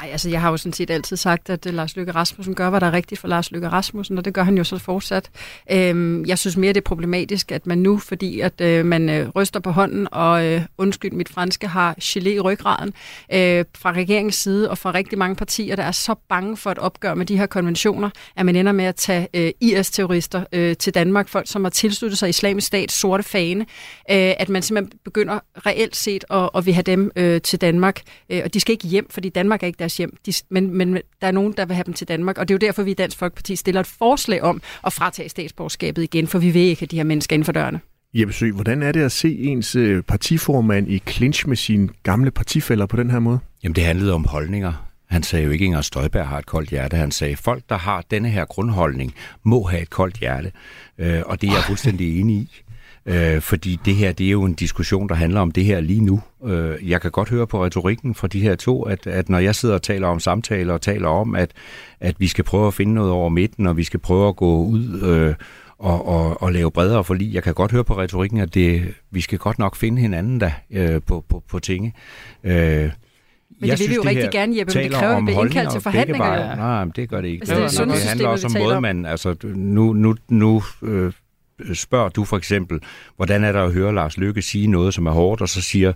Nej, altså jeg har jo sådan set altid sagt, at øh, Lars Løkke Rasmussen gør, hvad der er rigtigt for Lars Løkke Rasmussen, og det gør han jo så fortsat. Øhm, jeg synes mere, det er problematisk, at man nu, fordi at øh, man øh, ryster på hånden, og øh, undskyld mit franske, har gelé i ryggraden øh, fra regeringens side, og fra rigtig mange partier, der er så bange for at opgøre med de her konventioner, at man ender med at tage øh, IS-terrorister øh, til Danmark, folk som har tilsluttet sig islamisk stat, sorte fane, øh, at man simpelthen begynder reelt set at, at vil have dem øh, til Danmark, øh, og de skal ikke hjem, fordi Danmark er ikke deres hjem. De, men, men der er nogen, der vil have dem til Danmark, og det er jo derfor, vi i Dansk Folkeparti stiller et forslag om at fratage statsborgerskabet igen, for vi vil ikke have de her mennesker inden for dørene. Jeppe Sø, hvordan er det at se ens øh, partiformand i clinch med sine gamle partifælder på den her måde? Jamen, det handlede om holdninger. Han sagde jo ikke, at Inger Støjberg har et koldt hjerte. Han sagde, at folk, der har denne her grundholdning, må have et koldt hjerte. Øh, og det er jeg fuldstændig enig i. Øh, fordi det her, det er jo en diskussion, der handler om det her lige nu. Øh, jeg kan godt høre på retorikken fra de her to, at, at når jeg sidder og taler om samtaler og taler om, at, at vi skal prøve at finde noget over midten, og vi skal prøve at gå ud øh, og, og, og lave bredere forlig. Jeg kan godt høre på retorikken, at det, vi skal godt nok finde hinanden da øh, på, på, på tinge. Øh, men det vil synes, vi jo rigtig gerne, Jeppe, men det kræver, at vi bliver indkaldt til forhandlinger. Nej, men det gør det ikke. Altså, det, det, det handler også om måde, man... Altså, nu, nu, nu øh, spørger du for eksempel, hvordan er der at høre Lars Lykke sige noget, som er hårdt, og så siger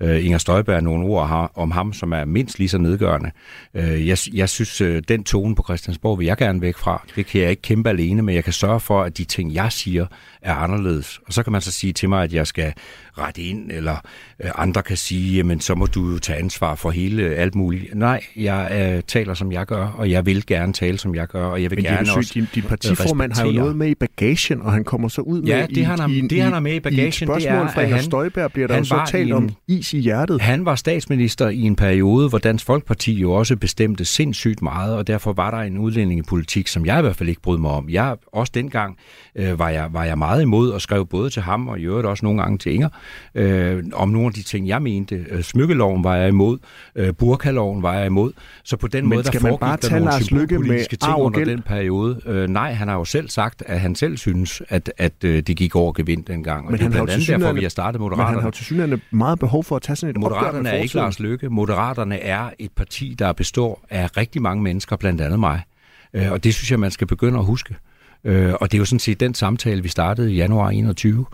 øh, Inger Støjberg nogle ord om ham, som er mindst lige så nedgørende. Øh, jeg, jeg synes, øh, den tone på Christiansborg vil jeg gerne væk fra. Det kan jeg ikke kæmpe alene, men jeg kan sørge for, at de ting, jeg siger, er anderledes. Og så kan man så sige til mig, at jeg skal rette ind, eller øh, andre kan sige, jamen så må du jo tage ansvar for hele alt muligt. Nej, jeg øh, taler som jeg gør, og jeg vil gerne tale som jeg gør, og jeg vil Men gerne også din, din partiformand har jo noget med i bagagen, og han kommer så ud ja, med det, han har, i, det, han har med i bagagen, i et spørgsmål det er, fra Inger Støjberg bliver der så talt en, om is i hjertet. Han var statsminister i en periode, hvor Dansk Folkeparti jo også bestemte sindssygt meget, og derfor var der en udlændingepolitik, som jeg i hvert fald ikke brød mig om. Jeg, også dengang øh, var, jeg, var jeg meget imod og skrev både til ham og i øvrigt også nogle gange til Inger, øh, om nogle af de ting, jeg mente. Øh, smykkeloven var jeg imod, øh, burkaloven var jeg imod. Så på den Men måde, der foregik bare der nogle med symbolpolitiske ting under den periode. Øh, nej, han har jo selv sagt, at han selv synes, at, at øh, det gik over gevind dengang. Og Men det er blandt andet derfor, vi har startet Men han har Moderaterne. til synligheden meget behov for at tage sådan et Moderaterne er ikke. Lars Løkke. Moderaterne er et parti, der består af rigtig mange mennesker, blandt andet mig. Øh, Og det synes jeg, man skal begynde at huske. Øh, Og det er jo sådan set den samtale, vi startede i januar 21,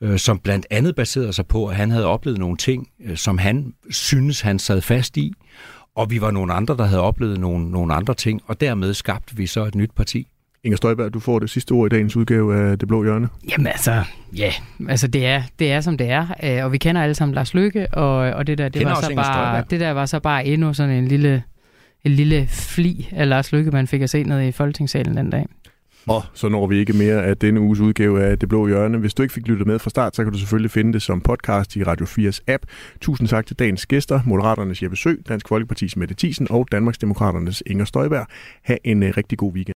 øh, som blandt andet baserede sig på, at han havde oplevet nogle ting, øh, som han synes, han sad fast i. Og vi var nogle andre, der havde oplevet nogle, nogle andre ting, og dermed skabte vi så et nyt parti. Inger Støjberg, du får det sidste ord i dagens udgave af Det Blå Hjørne. Jamen altså, ja, altså det er, det er som det er, øh, og vi kender alle sammen Lars Lykke, og, og det der, det Kender var, så bare, det der var så bare endnu sådan en lille, en lille fli af Lars Lykke, man fik at se nede i Folketingssalen den dag. Og så når vi ikke mere af denne uges udgave af Det Blå Hjørne. Hvis du ikke fik lyttet med fra start, så kan du selvfølgelig finde det som podcast i Radio 4's app. Tusind tak til dagens gæster, Moderaternes Jeppe Sø, Dansk Folkepartis Mette Thiesen og Danmarksdemokraternes Inger Støjberg. Ha' en øh, rigtig god weekend.